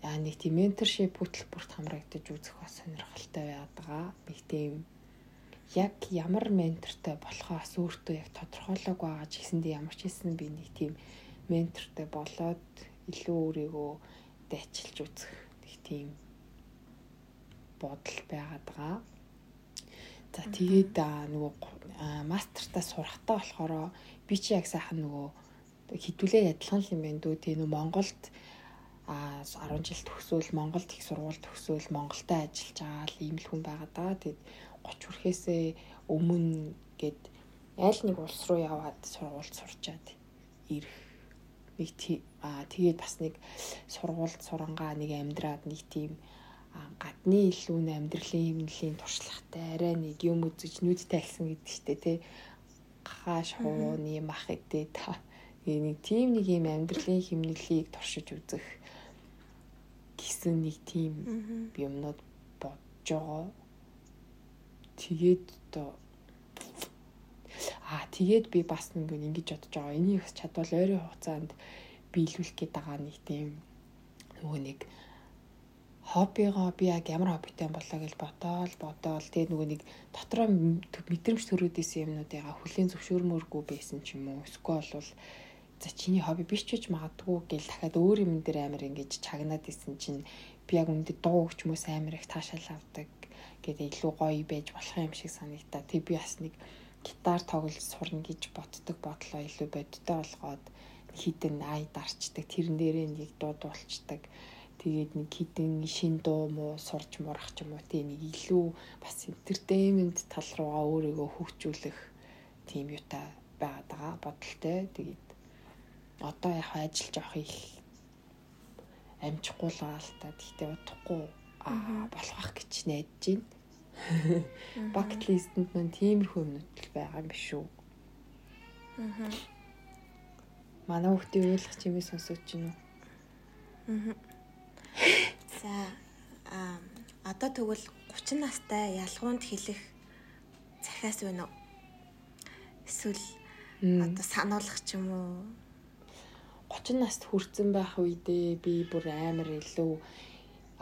яа нэг тийм менторшип хөтөлбөрт хамрагдаж үзэх бас сонирхолтой байдаг. Нэг тийм яг ямар ментортой болохоос өөртөө яг тодорхойлог байгаа ч гэсэндээ ямар ч хэлсэн би нэг тийм ментортой болоод илүү өөрийгөө дайчилж үзэх нэг тийм бодол байгаад байгаа. За тэгээд нөгөө мастертаа сурахтаа болохоор би чи яг сайхан нөгөө хідүүлээ адилхан юм байна дүү тийм үү Монголд а 10 жил төгсөөл Монголд их сургууль төгсөөл Монголтой ажиллаж байгаа л ийм л хүн байгаа даа. Тэгэд 30 хүрэхээсээ өмнө гээд аль нэг улс руу яваад сургуульд сурчаад ирэх. Нэг тэгээд бас нэг сургуульд сурангаа нэг амьдраад нэг тийм гадны илүү амьдралын хэмнэлийн туршлагатай арай нэг юм үзэж нүдтэй алсан гэдэг чтэй тий. Хааш хууны мах гэдэг та нэг тийм нэг юм амьдралын химнэлийг туршиж үзэх гэсэн нэг тийм юмнууд бодож байгаа. Тэгээд одоо аа тэгээд би бас нэг ингэж бодож байгаа. Энийг бас чадвал ойрын хугацаанд биелүүлэх гээд байгаа нэг тийм нөгөө нэг хоббигоо би яг ямар хоббитэй болоо гэж бодоол бодоол тэгээд нөгөө нэг дотроо мэдрэмж төрөөдөөс юмнуудыгаа хүлийн зөвшөөрмөөргүй байсан ч юм уу эсвэл бол за чиний хобби биш ч гэж магадгүй гэл дахиад өөр юм дээр амар ингэж чагнаад исэн чинь би яг үнэндээ дуу өгч мөс амар их таашаал авдаг гэдэг илүү гоё байж болох юм шиг санагдаа. Тэг би бас нэг гитар тоглож сурна гэж боддог бодлоо илүү бодиттой болгоод хідэн ай дарчдаг тэрэн дээрээ нэг дуу дуулцдаг. Тэгээд нэг хідэн шин дуу муу сурч мурах ч юм уу тийм нэг илүү бас entertainment тал руугаа өөрийгөө хөгжүүлэх тийм юутай байгаад байгаа бодолтой. Тэгээд одоо яг ажиллаж авах их амжихгүй л байгаа л та. Тэгтээ удахгүй аа болох гэж найдаж байна. Bucket list-энд маань тиймэрхүү юмнууд л байгаа юм биш үү? Аа. Манай хүүхдийн уйлах чимээ сонсож байна уу? Аа. За аа одоо тэгвэл 30 настай ялгуунд хэлэх захиас байна уу? Эсвэл одоо сануулгах ч юм уу? 30 наст хүрсэн байх үедээ би бүр амар илүү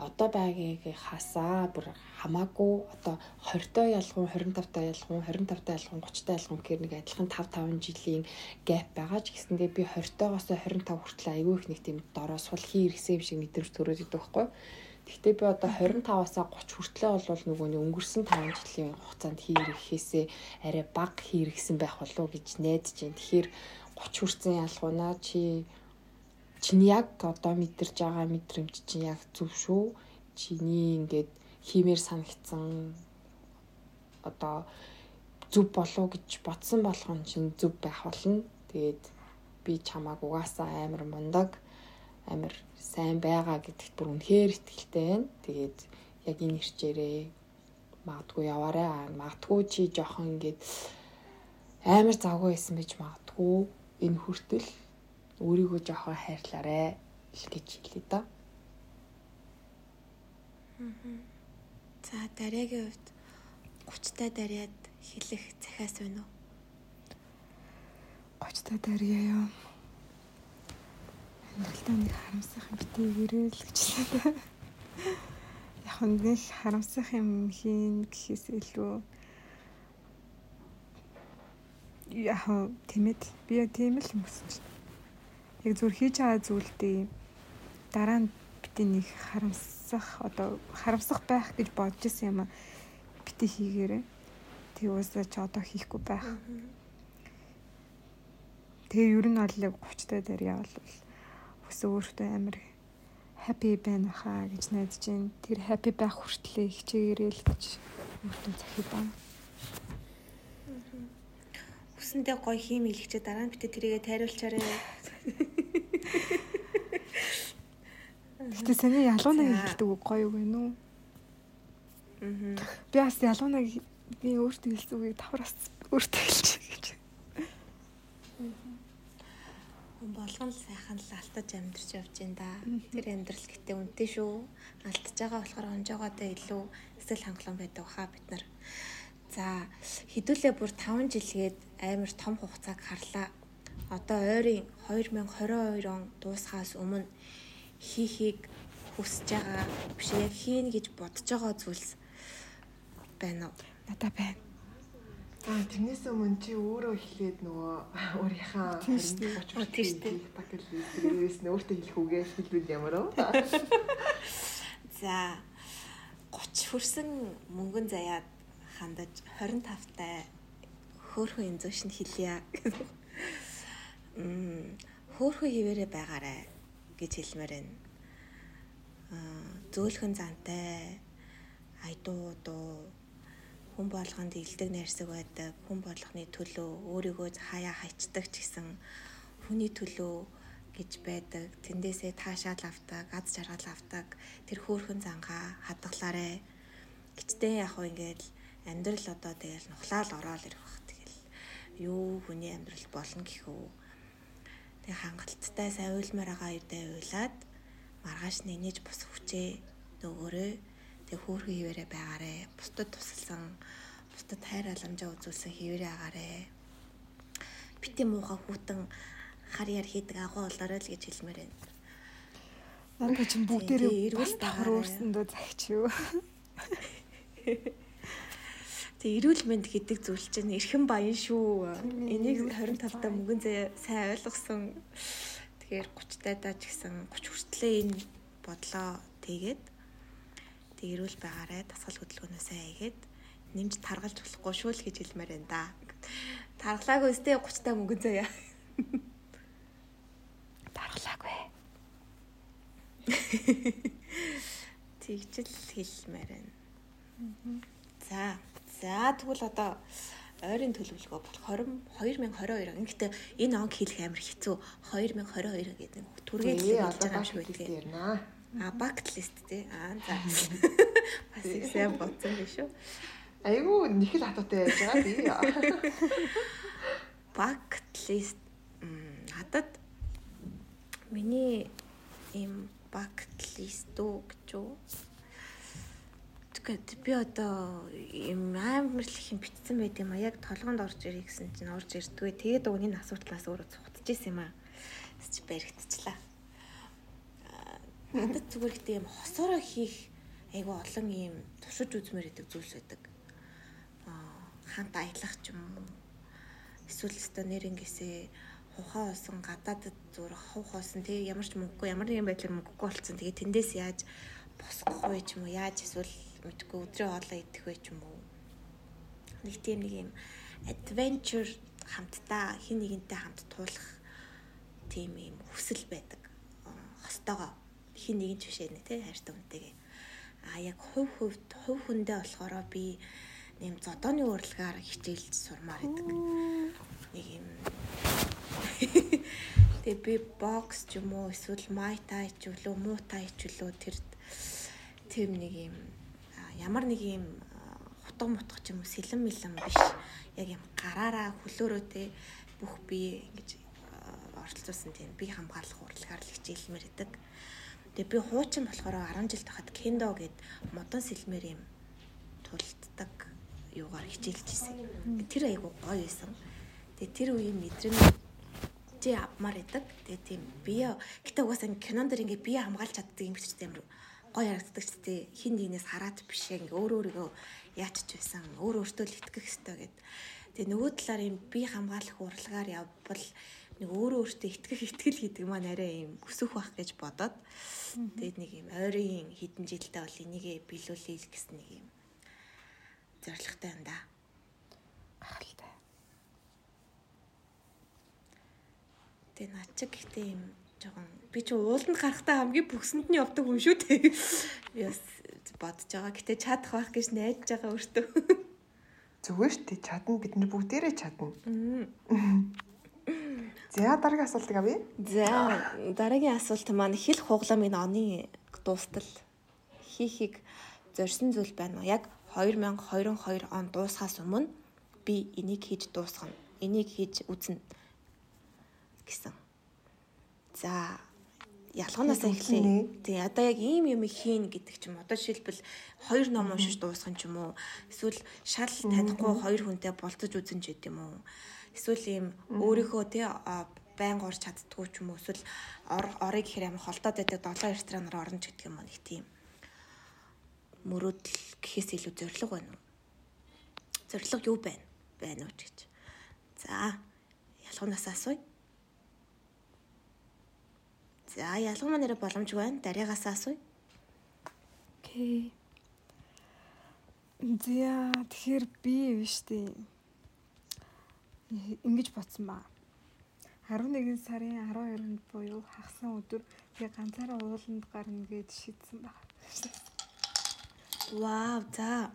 одоо байгаагийн хасаа бүр хамаагүй одоо 20-той ялгуун 25-той ялгуун 25-той ялгуун 30-той ялгуун гэхээр нэг адилхан 5 5 жилийн гэп байгаа ч гэсэндээ би 20-тоогоос 25 хүртэл айгүй их нэг тийм дороо сул хий ирсэн юм шиг мэдрэмж төрөөд идэв байхгүй. Гэхдээ би одоо 25-аас 30 хүртлээ бол нөгөө нэг өнгөрсөн 5 жилийн хугацаанд хий ирэхээсээ арай бага хий ирсэн байх болов уу гэж найдаж байна. Тэгэхээр 30 хүрсэн ялгуунаа чи чинь яг одоо мэдэрж байгаа мэдрэмж чинь яг зөв шүү. Чиний ингээд хиймээр санагдсан одоо зөв болов гэж бодсон болгон чинь зөв байх болно. Тэгээд би чамааг угаасаа амар мундаг амар сайн байгаа гэдэгт бүр үнэхээр итгэлтэй байна. Тэгээд яг энэ ирчээрээ магадгүй яваарай. Магадгүй чи жоохон ингээд амар завгүй байсан байж магадгүй энэ хүртэл өөрийгөө жоохон хайрлаарэ гэж хэлээ да. За дараагийн хувьд 30 та дараад хэлэх захиас байна уу? 30 та дарья ёо. Амьдралдаа нэг харамсах юм битээ ирээл гэж хэлээ. Яг нэг харамсах юм хийн гэхээс илүү яг тиймэд би тийм л юм хүсэж байна яг зүр хийж байгаа зүйлдээ дараа нь бити нэг харамсах одоо харамсах байх гэж бодож исэн юм а бити хийгээрээ. Тэг уусаа ч одоо хийхгүй байх. Тэгээ ер нь бол яг 30 та дээр явбал өсөө өөртөө амар happy байна хаа гэж найдаж байна. Тэр happy байх хүртлээр хичээгээрэй л гэж өөртөө захив байна. Хүсэндээ гоё хийм илгчээ дараа нь битээ тэрийгэ тайруулчаарэ. *laughs* Гэтэ саний ялуунаг хэлдэг үг гоё үг вэ нүү? Аа. Би бас ялуунаг би өөртөө хэлсэн үгийг давхраас өөртөө хэлчих гэж. Болгон л сайхан л алтаж амьдарч явж байна да. Тэр амьдрал гэтээ үнэтэй шүү. Алтж байгаа болохоор онжоогоодоо илүү эсвэл хангалуун байдаг хаа бид нар. За хэдүүлээ бүр 5 жилгээд амар том хугацааг харлаа. Одоо ойрын 2022 он дуусхаас өмнө хийхийг хүсэж байгаа биш яг хийн гэж бодож байгаа зүйлс байна уу? Надаа байна. Аа тэрнээс өмнө чи өөрөө эхлээд нөгөө өөрийнхөө 20 30 тийш бакет листээс нь өөртөө хэлэх үгээ хэлвэл ямар вэ? *laughs* За 30 хүрсэн мөнгөн заяад хандаж 25 тай хөөхөн эмзэгш нь хэлье. *laughs* Мм хөөхөн хിവэрэ байгаарэ гэж хэлмээр байна. Аа зөөлхөн зантай айдуу дуу хүн болгонд илдэг найрсаг байдаг хүн болгоны төлөө өөрийгөө хаяа хайчдаг ч гэсэн хүний төлөө гэж байдаг. Тэндээсээ таашаал авдаг аз жаргал авдаг тэр хөөхөн зангаа хадгалаарэ. Гитдээ яг хөө ингээл амьдрал одоо тэгэл нухлаал ороод ирэх бах. Тэгэл юу хүний амьдрал болно гэхүү тэг хангалттай сайн уйлмаар байгаа үедээ уйлаад маргааш нэнэж бус хүчээ нөгөөрөө тэг хөөхөн хിവэрэ байгаарэ бусдад тусалсан бусдад хайр халамжаа үзүүлсэн хിവэрэ агаарэ бити муухай хүүтэн хар яар хийдэг агуу болоорой л гэж хэлмээр байна. Надад чинь бүгдээрээ тахар байгаарай. өөрсөндөө загч юу. *laughs* Тэг эрүүл мэнд гэдэг зүйл чинь эрхэм баян шүү. Энийг 25 та мөнгөн зэ сайн ойлгосон. Тэгэхээр 30 тайдаа ч гэсэн 30 хүртлээ энэ бодлоо тэгээд тэг эрүүл байгаарэ дасгал хөдөлгөөнөө сайн хийгээд нэмж таргалж болохгүй шүү л гэж хэлмээр байна да. Таргалаагүй өстэй 30 та мөнгөн заяа. *laughs* Даргалаагүй. *laughs* Тэгжэл хэлмээр байна. За. За тэгвэл одоо ойрын төлөвлөгөө бол 20 2022 он. Гэхдээ энэ он хэлэх амар хэцүү. 2022 гэдэг нэг түргээд Тэгээ хэлж байгаа юм шиг ярина. А bucket list тий. Аа за. *laughs* Бас их сайн бодсон биш үү? Айгу нэг л хатуутай яаж байгаа би. Bucket list м, надад миний им bucket list үү гэж юу? Тэгээд би одоо юм амар л их юм битсэн байт юм а яг толгоонд орж ирэх гэсэн чинь орж ирдгүй. Тэгээд уг энэ асуудлаас өөрөө цухтаж исэн юм а. Тэс чи баригдчихлаа. Аа, Надад зүгээр гэдэг юм хосоороо хийх айгу олон юм туршиж үзмээр байдаг зүйлс байдаг. Аа хамт аялах ч юм уу. Эсвэл өстө нэрнгээсээ хухаа усан гадаадд зүрх хух усан тэгээ ямар ч мөнгөгүй ямар нэгэн байдлаар мөнгөгүй болцсон тэгээ тэндээс яаж босгох вэ ч юм уу яаж эсвэл мэдгүй өдрөө хоолоо идэх вэ ч юм уу? Нэг тийм нэг юм adventure хамтдаа хин нэгэнтэй хамт туулах тийм юм хүсэл байдаг. Аа, хостоогоо хин нэгэн ч бишээ нэ тий хайртай хүнтэйгээ. А яг хувь хувьд хувь хүндээ болохоро би нэм зодооны урлагаар хичээлж сурмаар байдаг. Нэг юм. Тэгээ би бокс ч юм уу эсвэл май тай ч үлээ муу тай ч үлээ тэр тийм нэг юм ямар нэг юм хутга мутга ч юм уу сэлэн мэлэн биш яг юм гараараа хөлөөрөө те бүх би ингэж оролцуулсан тийм би хамгаалах урлагаар л хичээлмээр идэг. Тэгээ би хуучин болохоор 10 жил тахад кендо гэд модон сэлмэр юм тулддаг юугаар хичээлж ирсэн. Тэр айгу гоё байсан. Тэгээ тэр үеийн мэдрэмж чи авмаар идэг. Тэгээ тийм бие гэтээ угаасаа кинон дэр ингээ бие хамгаалж чаддаг юм биш тийм гоё харагддаг ч тийм хин нэгнээс хараад биш ингээ өөр өөрийгөө яачч байсан. Өөр өөртөө л итгэх хэрэгтэй гэд. Тэгээ нөгөө талаар юм бие хамгаалах урлагаар явбал нэг өөрөө өөртөө итгэх итгэл гэдэг маань арай юм өсөх байх гэж бодоод тэгээд нэг юм ойрын хідэн жилдээ бол энийг биелүүлэе гэсэн нэг юм зоригтой юм да. Гахалтай. Тэгээ над чиг гэхдээ юм жоохон би ч ууланд гарахтаа хамгийн бүксэнд нь явдаг юм шүү дээ. *laughs* Би бас бодож байгаа. Гэтэ чадах байх гэж найдаж байгаа өөртөө. *laughs* Зүгээр шүү дээ. Чадна бид нар бүгдээрээ чадна. *laughs* За дараагийн асуултыг авъя. За дараагийн асуулт маань хэл хуглам энэ оны дуустал хийхийг зорьсон зүйл байна уу? Яг 2022 он дуусахаас өмнө би энийг хийж дуусгана. Энийг хийж үзнэ гэсэн. За ялганаасаа эхлэе. Тий одоо яг ийм юм хийн гэдэг ч юм. Одоо жишээлбэл хоёр ном уншиж дуусгах ч юм уу. Эсвэл шал танихгүй хоёр хүнтэй болцож үзэн ч гэдэм юм уу. Эсвэл ийм өөрийнхөө тий байн орж чаддгүй ч юм уу. Эсвэл орыг гэхээр амар холдоод байдаг долоо ресторанаар орно ч гэдэг юм уу. Нэг тийм мөрөөдөл гэхээс илүү зориг байна уу? Зориг юу байна? Байна уу гэж. За ялганаасаа асууя. За ялгамаа нэрэ боломжгүй байна. Дараагаас асууя. Окей. Зя тэгэхээр би биш тий. Ингиж бодсон ба. 11 сарын 12-нд буюу хагасан өдөр би ганцаараа ууланд гарна гэж шийдсэн баг. Вау, за.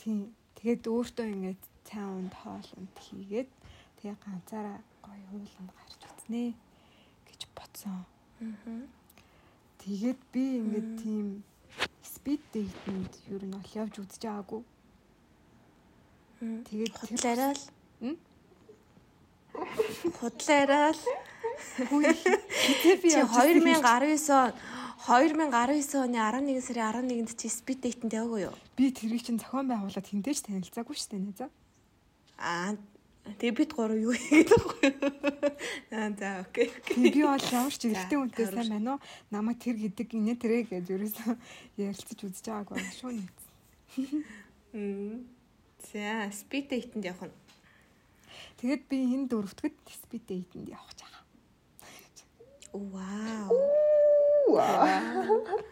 Тийм. Тэгээд өөртөө ингээд цаанд хоолнд хийгээд тэгээ ганцаараа гоё ууланд гарч үзнэ гэж бодсон. Тэгээд би ингээд тийм спид дейтэнд ер нь ол явж үзэж байгаагүй. Тэгээд худлаараа л худлаараа л би 2019 он 2019 оны 11 сарын 11-нд чи спид дейтэнд яваагүй юу? Би тэрийг чинь зохион байгуулаад хинтэж танилцаагүй шүү дээ нэ за. Аа Тэгээ бид гурав юу хийгээд байгаа юм. Аа за окей. Би бол ямар ч эрэгтэй хүнтэй сайн байна уу? Намайг тэр гэдэг инээ тэрэ гэж ерөөсөө ярилцаж үзэж байгаагүй шүү нэ. Мм. За, speed date-нд явах нь. Тэгэд би энэ дөрөвтгөд speed date-нд явах гэж байгаа. Вау. Вау.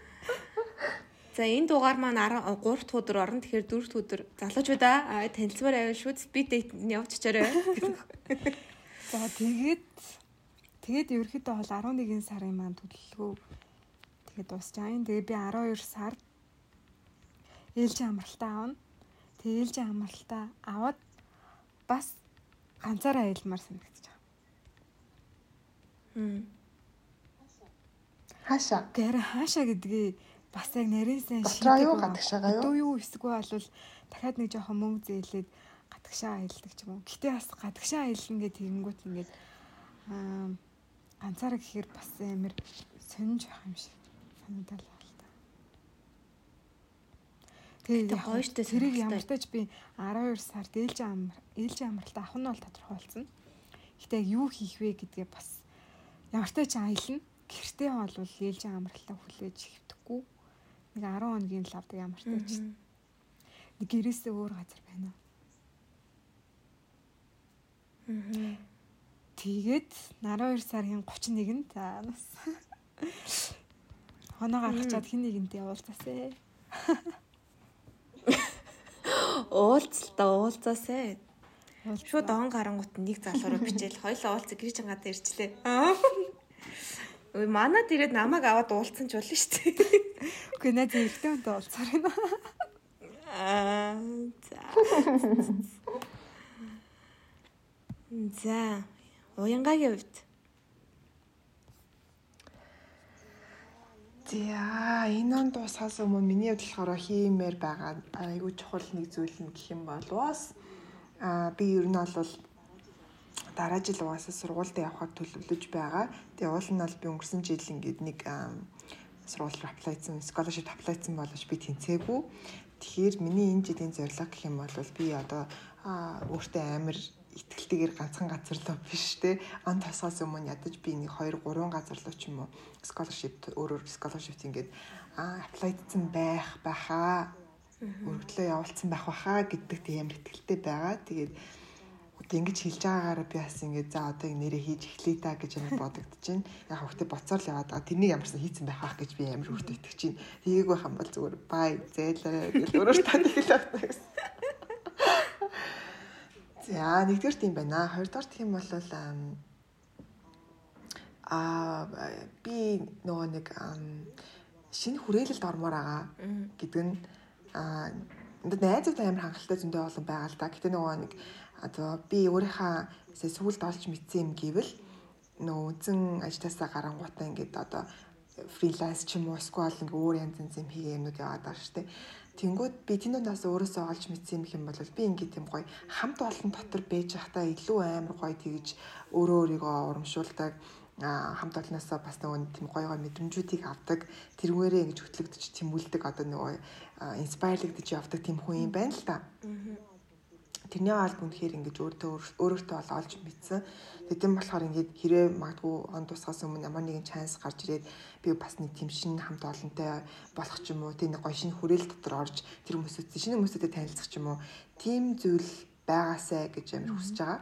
За энэ дугаар маань 3 дахь өдөр орно. Тэгэхээр 4 дахь өдөр залуучуудаа танилцмаар байвал шүүд speed date явуулчихаарай. За тэгээд тэгээд ерөөхдөө бол 11 сарын маань төлөвлөгөө тэгээд дуусчаа. Тэгээ би 12 сард ээлжийн амралтаа авна. Тэгээ ээлжийн амралтаа аваад бас ганцаараа санагдаж байгаа. Хм. Хаашаа? Гэр хаашаа гэдгийг бас яг нарийнсэн шийдэх юу гадагшаага юу? Дуу юу эсвэл бол дахиад нэг жоохон мөнгө зээлээд гадагшаа аялдаг ч юм уу. Гэтэ бас гадагшаа аялна гэдэг тэгэнгүүт ингээд аа ганцаараа гэхээр бас амар сонирж байх юм шиг санагдал байна л та. Тэгээ гоёштой тэрийг ямар ч тач би 12 сард ээлжийн амар ээлжийн амралтаа авах нь бол тодорхой болсон. Гэтэ яг юу хийх вэ гэдгээ бас ямар ч тач аялна. Гэртээ бол ээлжийн амралтаа хүлээж хэвдэхгүй нэг 10 хоногийн л авдаг ямар ч тач. Нэг гэрээсээ өөр газар байна. Аа. Тэгээд 12 сарын 31-нд за бас хоноо гаргачаад хин нэгэнтэй уулзаасэ. Уулзалтаа уулзаасэ. Шууд он гарангуут нэг залуураа бичээл хоёлоо уулзах гэрч ангаад ирчлээ. Ой манад ирээд намайг аваад уулцсан ч болно шүү дээ. Үгүй наа зэрэгтэй үнтэй уулзаар байна. Аа за. За. Уянгагийн хувьд. За энэ он дуусахаас өмнө миний хувьд болохоор хиймээр байгаа айгүй чухал нэг зүйл нь гэх юм бол бас аа би ер нь бол дараа жил угаасаа сургуультай явахаар төлөвлөж байгаа. Тэгээ уул нь бол би өнгөрсөн жил ингээд нэг сургууль аплайцсан, scholarship аплайцсан боловч би тэнцээгүй. Тэгэхээр миний энэ жилийн зорилго гэх юм бол би одоо өөртөө амар итгэлтэйгээр ганцхан газар руу биш те он тосгоос өмнө ядаж би нэг 2 3 газар руу ч юм уу scholarship өөрөөр scholarship ингээд аплайдсан байх байхаа өргөдлөө явуулсан байх байхаа гэдэг тийм итгэлтэй байгаа. Тэгээд одоо ингэж хэлж байгаагаараа би бас ингэж за одоо ингэ нэрээ хийж эхлэе та гэж амар бодогдож байна. Яг хөвгтө боцоор л яваад байгаа. Тэрнийг ямарсан хийцэн байх ах гэж би амар хүртэ итгэж чинь. Тгийг байх юм бол зүгээр бай зээлээ гэж өөрөө тань хэлээд байна гэсэн. За нэгдүгээр тийм байна. Хоёрдугаар тийм бол аа би нөгөө нэг шинэ хүрээлэлд ормоор байгаа гэдэг нь аа найзуудтай амар хангалттай зөндөө олон байгаа л да. Гэтэ нөгөө нэг одоо би өөрийнхөө сүгэлд олж мэдсэн юм гэвэл нөгөө үнэн ажлаасаа гарангуудаа ингээд одоо фриланс ч юм уу эсвэл ингээ өөр янз янз юм хийгээ юмнууд яваад байгаа шүү дээ. Тэнгүүд би тэнүүнээс өөрөөсөө олж мэдсэн юм бол би ингээ тийм гоё хамт олон дотор байж байхдаа илүү амар гоё тэгж өөрөө өөрийгөө урамшуулдаг хамт олноосоо бас нөгөө тийм гоё гоё мэдрэмжүүдийг авдаг тэрүүгээрээ ингэж хөтлөгдөж тэмүүлдэг одоо нөгөө инспайрлэгдэж явдаг тийм хүн юм байна л та. Аа тэрний алд үнэхээр ингэж өөртөө өөрөөтөө бол олж мэдсэн. Тэгтэн болохоор ингэж хэрэг магадгүй он тусгаас өмнө ямар нэгэн чанс гарч ирээд би бас нэг тийм шин хамт олонтой болох ч юм уу тийм нэг гоё шин хүрээл дотор орж тэр хүмүүстэй шинэ хүмүүстэй танилцах ч юм уу тийм зүйл байгаасай гэж амир хүсэж байгаа.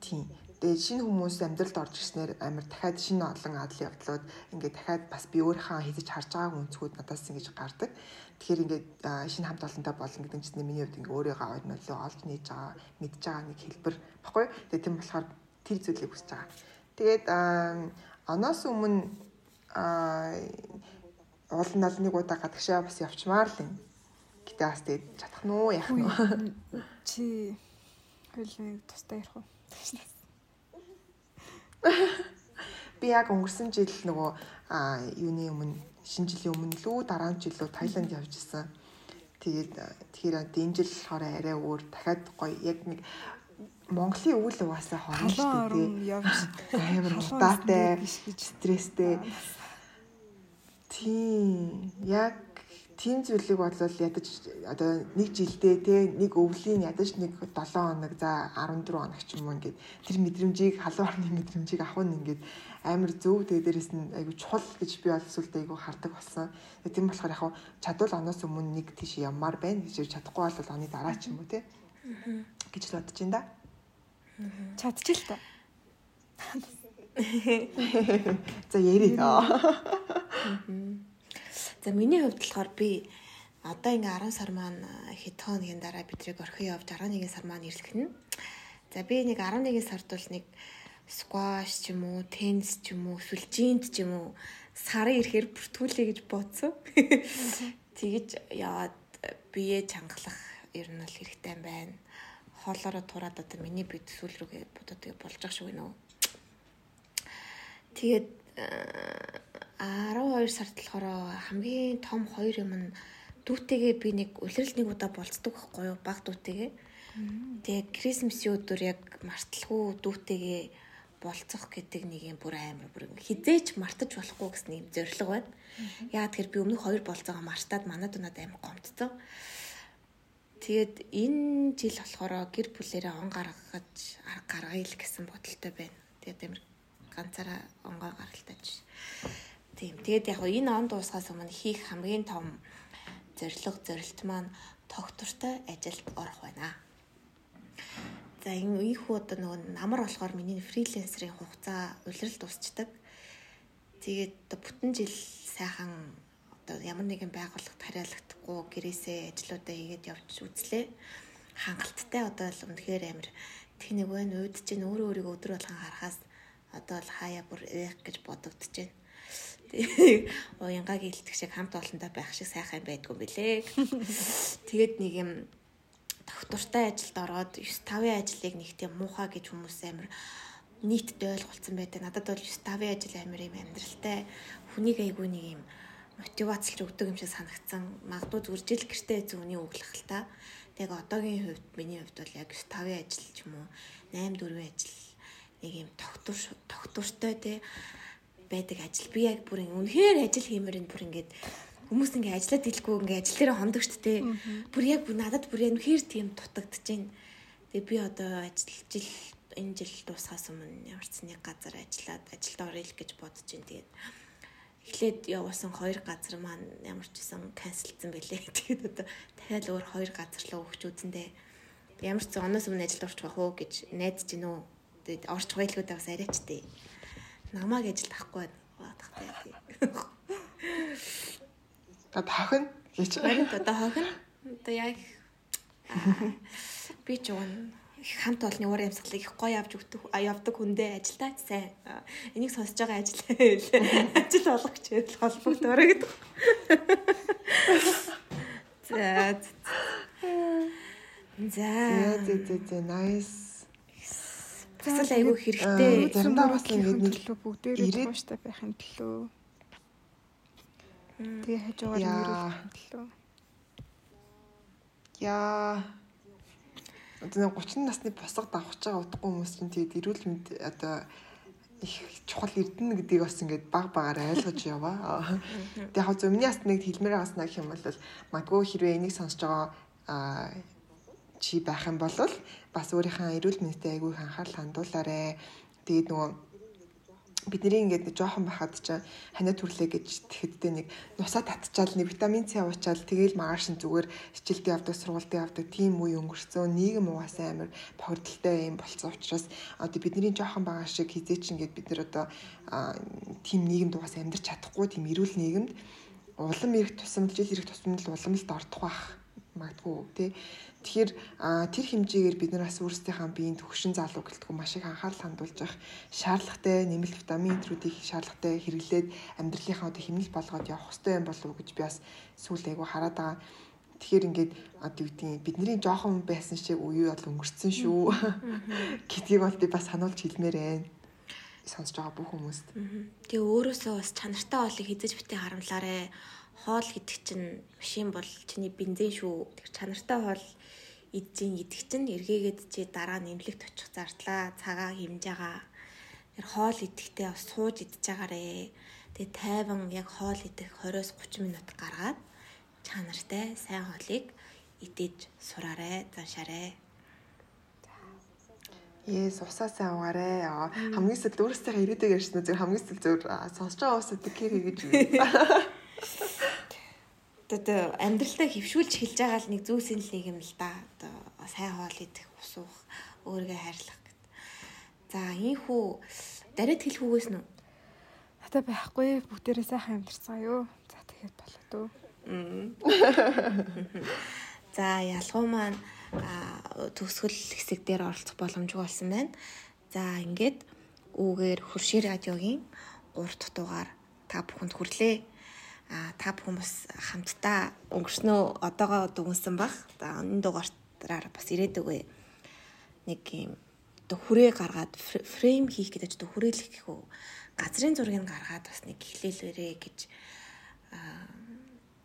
Тийм. Тэгээд шинэ хүмүүс амьдралд орж ирснээр амар дахиад шинэ олон адал явдлууд ингээд дахиад бас би өөрийнхөө хийж харж байгаа үнцгүүд надаас ингэж гардаг. Тэгэхээр ингээд шинэ хамт олонтой болно гэдэг чинь миний хувьд ингээд өөрийгөө ойр нөлөө олж нээж байгаа мэдж байгаа нэг хэлбэр баггүй. Тэгээд тийм болохоор тэр зүйлийг хүсэж байгаа. Тэгээд оноос өмнө уул нал нэг удаа гадагшаа бас явчмаар л юм. Гэтэ бас тэгээд чадах нь уу яах нь *laughs* чи хөлийг тустай ярих уу? Би яг өнгөрсөн жил нөгөө юуны өмнө шинэ жилийн өмнө лүү дараа нь жил лөө Таиланд явж исэн. Тэгээд тэгэхээр энэ жил болохоор арай өөр дахиад гоё яг нэг Монголын үйл угаасаа дээ. явж амар удаатай стресстэй. Тийм яг тийм зүйлийг бодлол ядаж одоо нэг жилдээ те нэг өвлийн ядаж нэг 7 хоног за 14 хоног ч юм уу ингээд тэр мэдрэмжийг халуун орны мэдрэмжийг авах нь ингээд амар зөв тэгээ дээрэс нь айгу чухал гэж би бол сүлдээ айгу хардаг болсон. Тийм болохоор яг чадвал оноос өмнө нэг тийш ямаар байна гэж чадахгүй бол оны дараа ч юм уу те гэж л бодож байна да. Чадчих л та. *laughs* За ярий. За миний хувьд болохоор би одоо ингээ 10 сар маань хэд хоногийн дараа бидрийг орхин явж 11 сар маань ирлэхнэ. За би нэг 11 сард бол нэг скваш ч юм уу, теннис ч юм уу, эсвэл жинт ч юм уу сарын ирэхээр бүртгүүлээ гэж бодсон. Тэгэж яваад бие чангалах ер нь бол хэрэгтэй юм байна. Хоолоороо тураад одоо миний бие төсвөл рүүгээ бодоод болж ах шиг байна уу. Тэгээд 12 сард болохоор хамгийн том хоёр юм нь дүүтэйгээ би нэг улирал нэг удаа болцдог байхгүй юу баг дүүтэйгээ. Тэгээ Крисмсийн өдөр яг марталгүй дүүтэйгээ болцох гэдэг нэг юм бүр амар бүр хизээч мартаж болохгүй гэсэн юм зориг байна. Яа тэгэхээр би өмнөх хоёр болцоогоо мартаад манад унаад амар гомдсон. Тэгээд энэ жил болохоор гэр бүлээрээ он гаргаж гаргая л гэсэн бодолтой байна. Тэгээд амар ганцаараа онгоо гаргалтайч. Тийм. Тэгээд яг энэ он дуусгаас өмнө хийх хамгийн том зорилго зорилт маань тогтвортой ажилд орох байна. За энэ ийхүү одоо нөгөө намар болохоор миний фрилансерийн хугацаа улирал дуусчдаг. Тэгээд одоо бүтэн жил сайхан одоо ямар нэгэн байгууллагт хариалагдахгүй гэрээсээ ажлуудаа хийгээд явж үзлээ. Хангалттай одоо л үнэхээр амир тэнэг байна. Ууд чинь өөрөө өөрийгөө өдөр болгон харахаас одоо л хаяа бүр ээх гэж бодогдож байна уянгагийн илтгэх шиг хамт олонтой байх шиг сайхан байдгүй бэлээ. Тэгээд нэг юм доктортай ажилд ороод 9-5-ын ажлыг нэг тийм муухай гэж хүмүүс амар нийтэд ойлголцсон байдаг. Надад бол 9-5-ын ажил амар юм амьдралтай хүнийг айгүй нэг юм мотивацлж өгдөг юм шиг санагдсан. Магадгүй зүгээр жил гэртээ зүүний өглөх л та. Тэгээ одоогийн хувьд миний хувьд бол яг 9-5-ын ажил ч юм уу 8-4-ийн ажил нэг юм тогтвор тогтвортой тий байдаг ажил. Би яг бүр үнэхээр ажил хиймээр энэ бүр ингээд хүмүүс ингээд ажиллаад дэлгүй ингээд ажил дээр хондог шүү дээ. Бүр яг бүр надад бүр үнэхээр тийм дутагдж байна. Тэгээ би одоо ажиллаж жил энэ жил дуусахаас өмнө ямар ч нэг газар ажиллаад ажилд орё л гэж бодож байна. Тэгээд эхлээд явуулсан хоёр газар маань ямар ч гэсэн канселцсан байлээ. *laughs* Тэгээд одоо дахиад өөр хоёр газар руу өгч үзэндээ Ямар ч зоноос өмнө ажилд орчих واخ уу гэж найдаж гин үү. Тэгээд орчих байлгуудаа бас арайчтэй. Намааг ажилд авахгүй байна. Та тахын гэж. Харин одоо хохин. Одоо яг би ч уун хамт олонний уур амьсгалыг их гоё авч өгдөг явдаг хүндээ ажилдаа сайн. Энийг сонсож байгаа ажил *laughs* ажил болгоч холбогдорой гэдэг. За. За. Зэ зэ nice. Бас л айгүй хэрэгтэй. Заримдаа бас ингээд нэг төлөө бүгдээрээ тууштай байхын төлөө. Тэгээ хажуугаар Яа. нэрүүлэхин төлөө. Яа. Одоо нэг 30 насны босго давхж байгаа утгагүй хүмүүс чинь тэгээд эрүүл мэнд одоо их чухал эрдэнэ гэдгийг бас ингээд баг багаар ойлгож яваа. Тэгээд яг зөв миний бас нэг хэлмээр байгаас нэг юм бол магадгүй хэрвээ энийг сонсож байгаа аа, чи байх юм бол бас өөрийнхөө эрүүл мэндэд айгүй их анхаарал хандуулаарэ. Тэгээд нөгөө бидний ингээд жоохон байхад чинь ханиа төрлөө гэж тэгэхдээ нэг нусаа татчаал нэг витамин С уучаал тэгээл нь зүгээр хичээлдээ явдаг сургуульд явдаг тийм үе өнгөрцөө нийгэм угаасаа амар тохирдолтой юм болцсон учраас одоо бидний жоохон байгаа шиг хизээч ингээд бид нар одоо тийм нийгэмд угаасаа амьдрч чадахгүй тийм эрүүл нийгэмд улам ирэх тусам жил ирэх тусамд л улам л дордох байх магадгүй тий Тэгэхээр тэр хэмжээгээр бид нар бас өөрсдийнхээ биеийн төвшин залуу гэлтгүй маш их анхаарал хандуулж явах шаардлагатай нэмэлт витамин энтрүүдийг шаардлагатай хэрэглээд амьдралынхаа одоо хэмнэл болгоод явах хэрэгтэй юм болов уу гэж би бас сүүл айгу хараад байгаа. Тэгэхээр ингээд одоо юу гэдгийг бидний жоохон байсан шиг үе бол өнгөрцөн шүү *laughs* гэдгийг бол би бас сануулж хэлмээр байна. Сонсож байгаа бүх хүмүүст. Тэгээ өөрөөсөө бас чанартай хоолыг хизэж битээ харамлаарэ. Хоол гэдэг чинь машин бол чиний бензин шүү. Тэр чанартай хоол идэж идэх чинь эргээгээд чи дараа нь эмнэлэгт очих зардлаа, цагаа хэмж байгаа. Тэр хоол идэхдээ бас сууж идэж байгаарэ. Тэгээ тайван яг хоол идэх 20-30 минут гаргаад чанартай сайн хоолыг идэж сураарэ, заншаарэ. Yes, усаасаа угаарэ. Аа, Хамгийн сүүлд өөрөөсөө ирээдүйг ярьсан зөв хамгийн сүүлд зөв сонсож байгаа усаа тэр хийж үү. Одоо амьдралдаа хөвшүүлж хэлж байгаа л нэг зүйлсийн л нэг юм л да. Одоо сайн хоол идэх, ус уух, өөрийгөө хайрлах гэд. За, ийхүү дараад хэлэх үгээс нь Хата байхгүй бүгдээрээ сайхан амьдэрцгаа юу. За тэгээд болоо дөө. *laughs* За, ялгуу маань аа, төгсгөл хэсэг дээр оролцох боломжгүй болсон байна. За, ингээд үүгээр хуршир радиогийн 3 дахь дугаар та бүхэнд хүрлээ. Та бас хамтдаа өнгөрснөө одоогоо дүнсэн баг. За энэ дугаараар бас ирээдүгөө нэг юм одоо хүрээ гаргаад фр- фрейм хийх гэдэг чинь хүрээлэх гэх үү. Газрын зургийг гаргаад бас нэг эхлэлээрээ гэж аа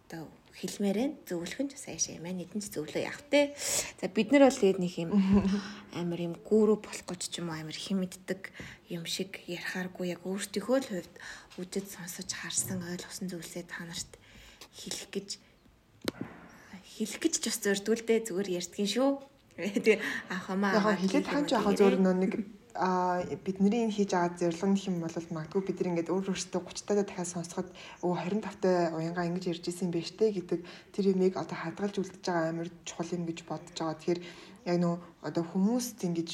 одоо хэлмээр байна. Зөвлөх нь ч сайн шээ. Манай эдэн ч зөвлөө явах те. За бид нар бол тэгээд нэг юм *laughs* амар юм гүүрүү болох гэж ч юм уу амар химэддэг юм шиг ярихааргүй яг өөртөөхөө л хувьд үдэд сонсож харсан ойлгосон зүйлсээ та нарт хэлэх гэж хэлэх гэж ч бас зөрдгүүлдэ зүгээр ярьдгийн шүү. *laughs* Тэгээ ахамаа Яг хэлээд хань яхаа зөөр нэг *laughs* а бидний энэ хийж байгаа зорилго нөх юм бол магадгүй бид нар ингээд өөр өөртөө 30 таа дахиад сонсоход өө 25 таа уянга ингэж ярьж исэн байж тээ гэдэг тэр юмыг одоо хадгалж үлдэж байгаа амар чухал юм гэж бодож байгаа. Тэгэхээр яг нөө одоо хүмүүст ингэж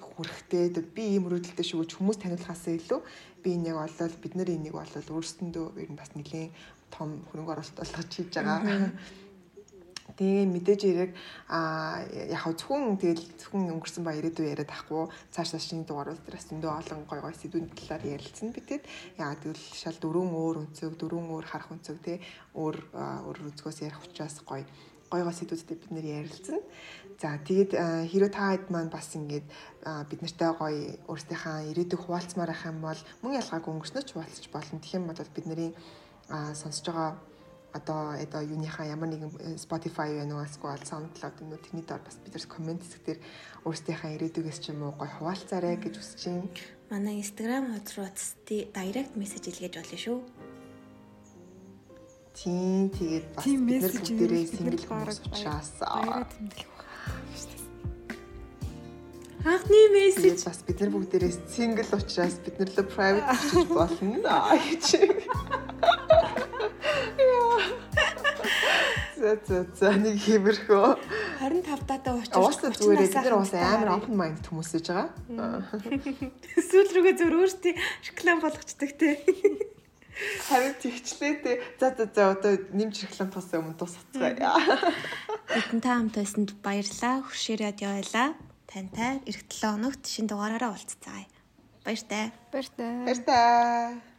хүрэхтэй би ийм мөрөөдөлтэй шүү гэж хүмүүс таниулахаас илүү би энийг олол бид нар энийг олол өөрсөндөө ер нь бас нэлийн том хөрөнгө оруулалт болгож хийж байгаа. *laughs* Тэгээ мэдээж яг а яг зөвхөн тэгэл зөвхөн өнгөрсөн ба ирээдүй яриад ахгүй цааш цааш шинэ дугаарууд дээрээс зөндөө олон гой гой сэдвүүн талаар ярилцсан битэд яг тэгвэл шал дөрвөн өөр өнцөг дөрвөн өөр харах өнцөг те өөр өөр өнцгөөс ярих учраас гой гой гой сэдвүүдтэй бид нэр ярилцсан. За тэгээд хэрэв та хэд маань бас ингээд бид нартай гоё өөрсдийнхээ ирээдүйг хуваалцмаар байх юм бол мөн ялгаагүй өнгөрснөө ч хуваалцаж болно. Тэгэх юм бол бид нарын сонсож байгаа одоо одоо юуныхаа ямар нэгэн э, Spotify байна уу эсвэл SoundCloud юм уу тэрний доор бас бид нар комент хэсгээр өөрсдийнхээ ирээдүгээс ч юм уу гой хуваалцаарай гэж хүсэж байна. Манай Instagram хуудас direct message илгээж болно шүү. Тийм тэгээд бас бид нар бүгдээрээ single хүмүүс учраас Баяраа тэмдэглэх. Анхны мессеж бас бид нар бүгдээрээ single учраас бид нар л private *laughs* бичиж болно аа гэж. За за за нэг хэмэрхөө. 25 дата очиж Уусаа зүгээр бид нар уусаа амар open mind хүмүүс ээж байгаа. *laughs* Сүүл рүүгээ зөв өөртөө реклам болгочдөг те. Харин тэгчлээ те. За за за одоо нэмж реклам тусаа өмнө тусацгаая. Бидэн *laughs* та хамт байсанд баярлалаа. Хуршир радио байлаа. Тантай эх 7 өнөخت шин дугаараараа уулзцаая. Баяртай. Баяртай. Баяртай.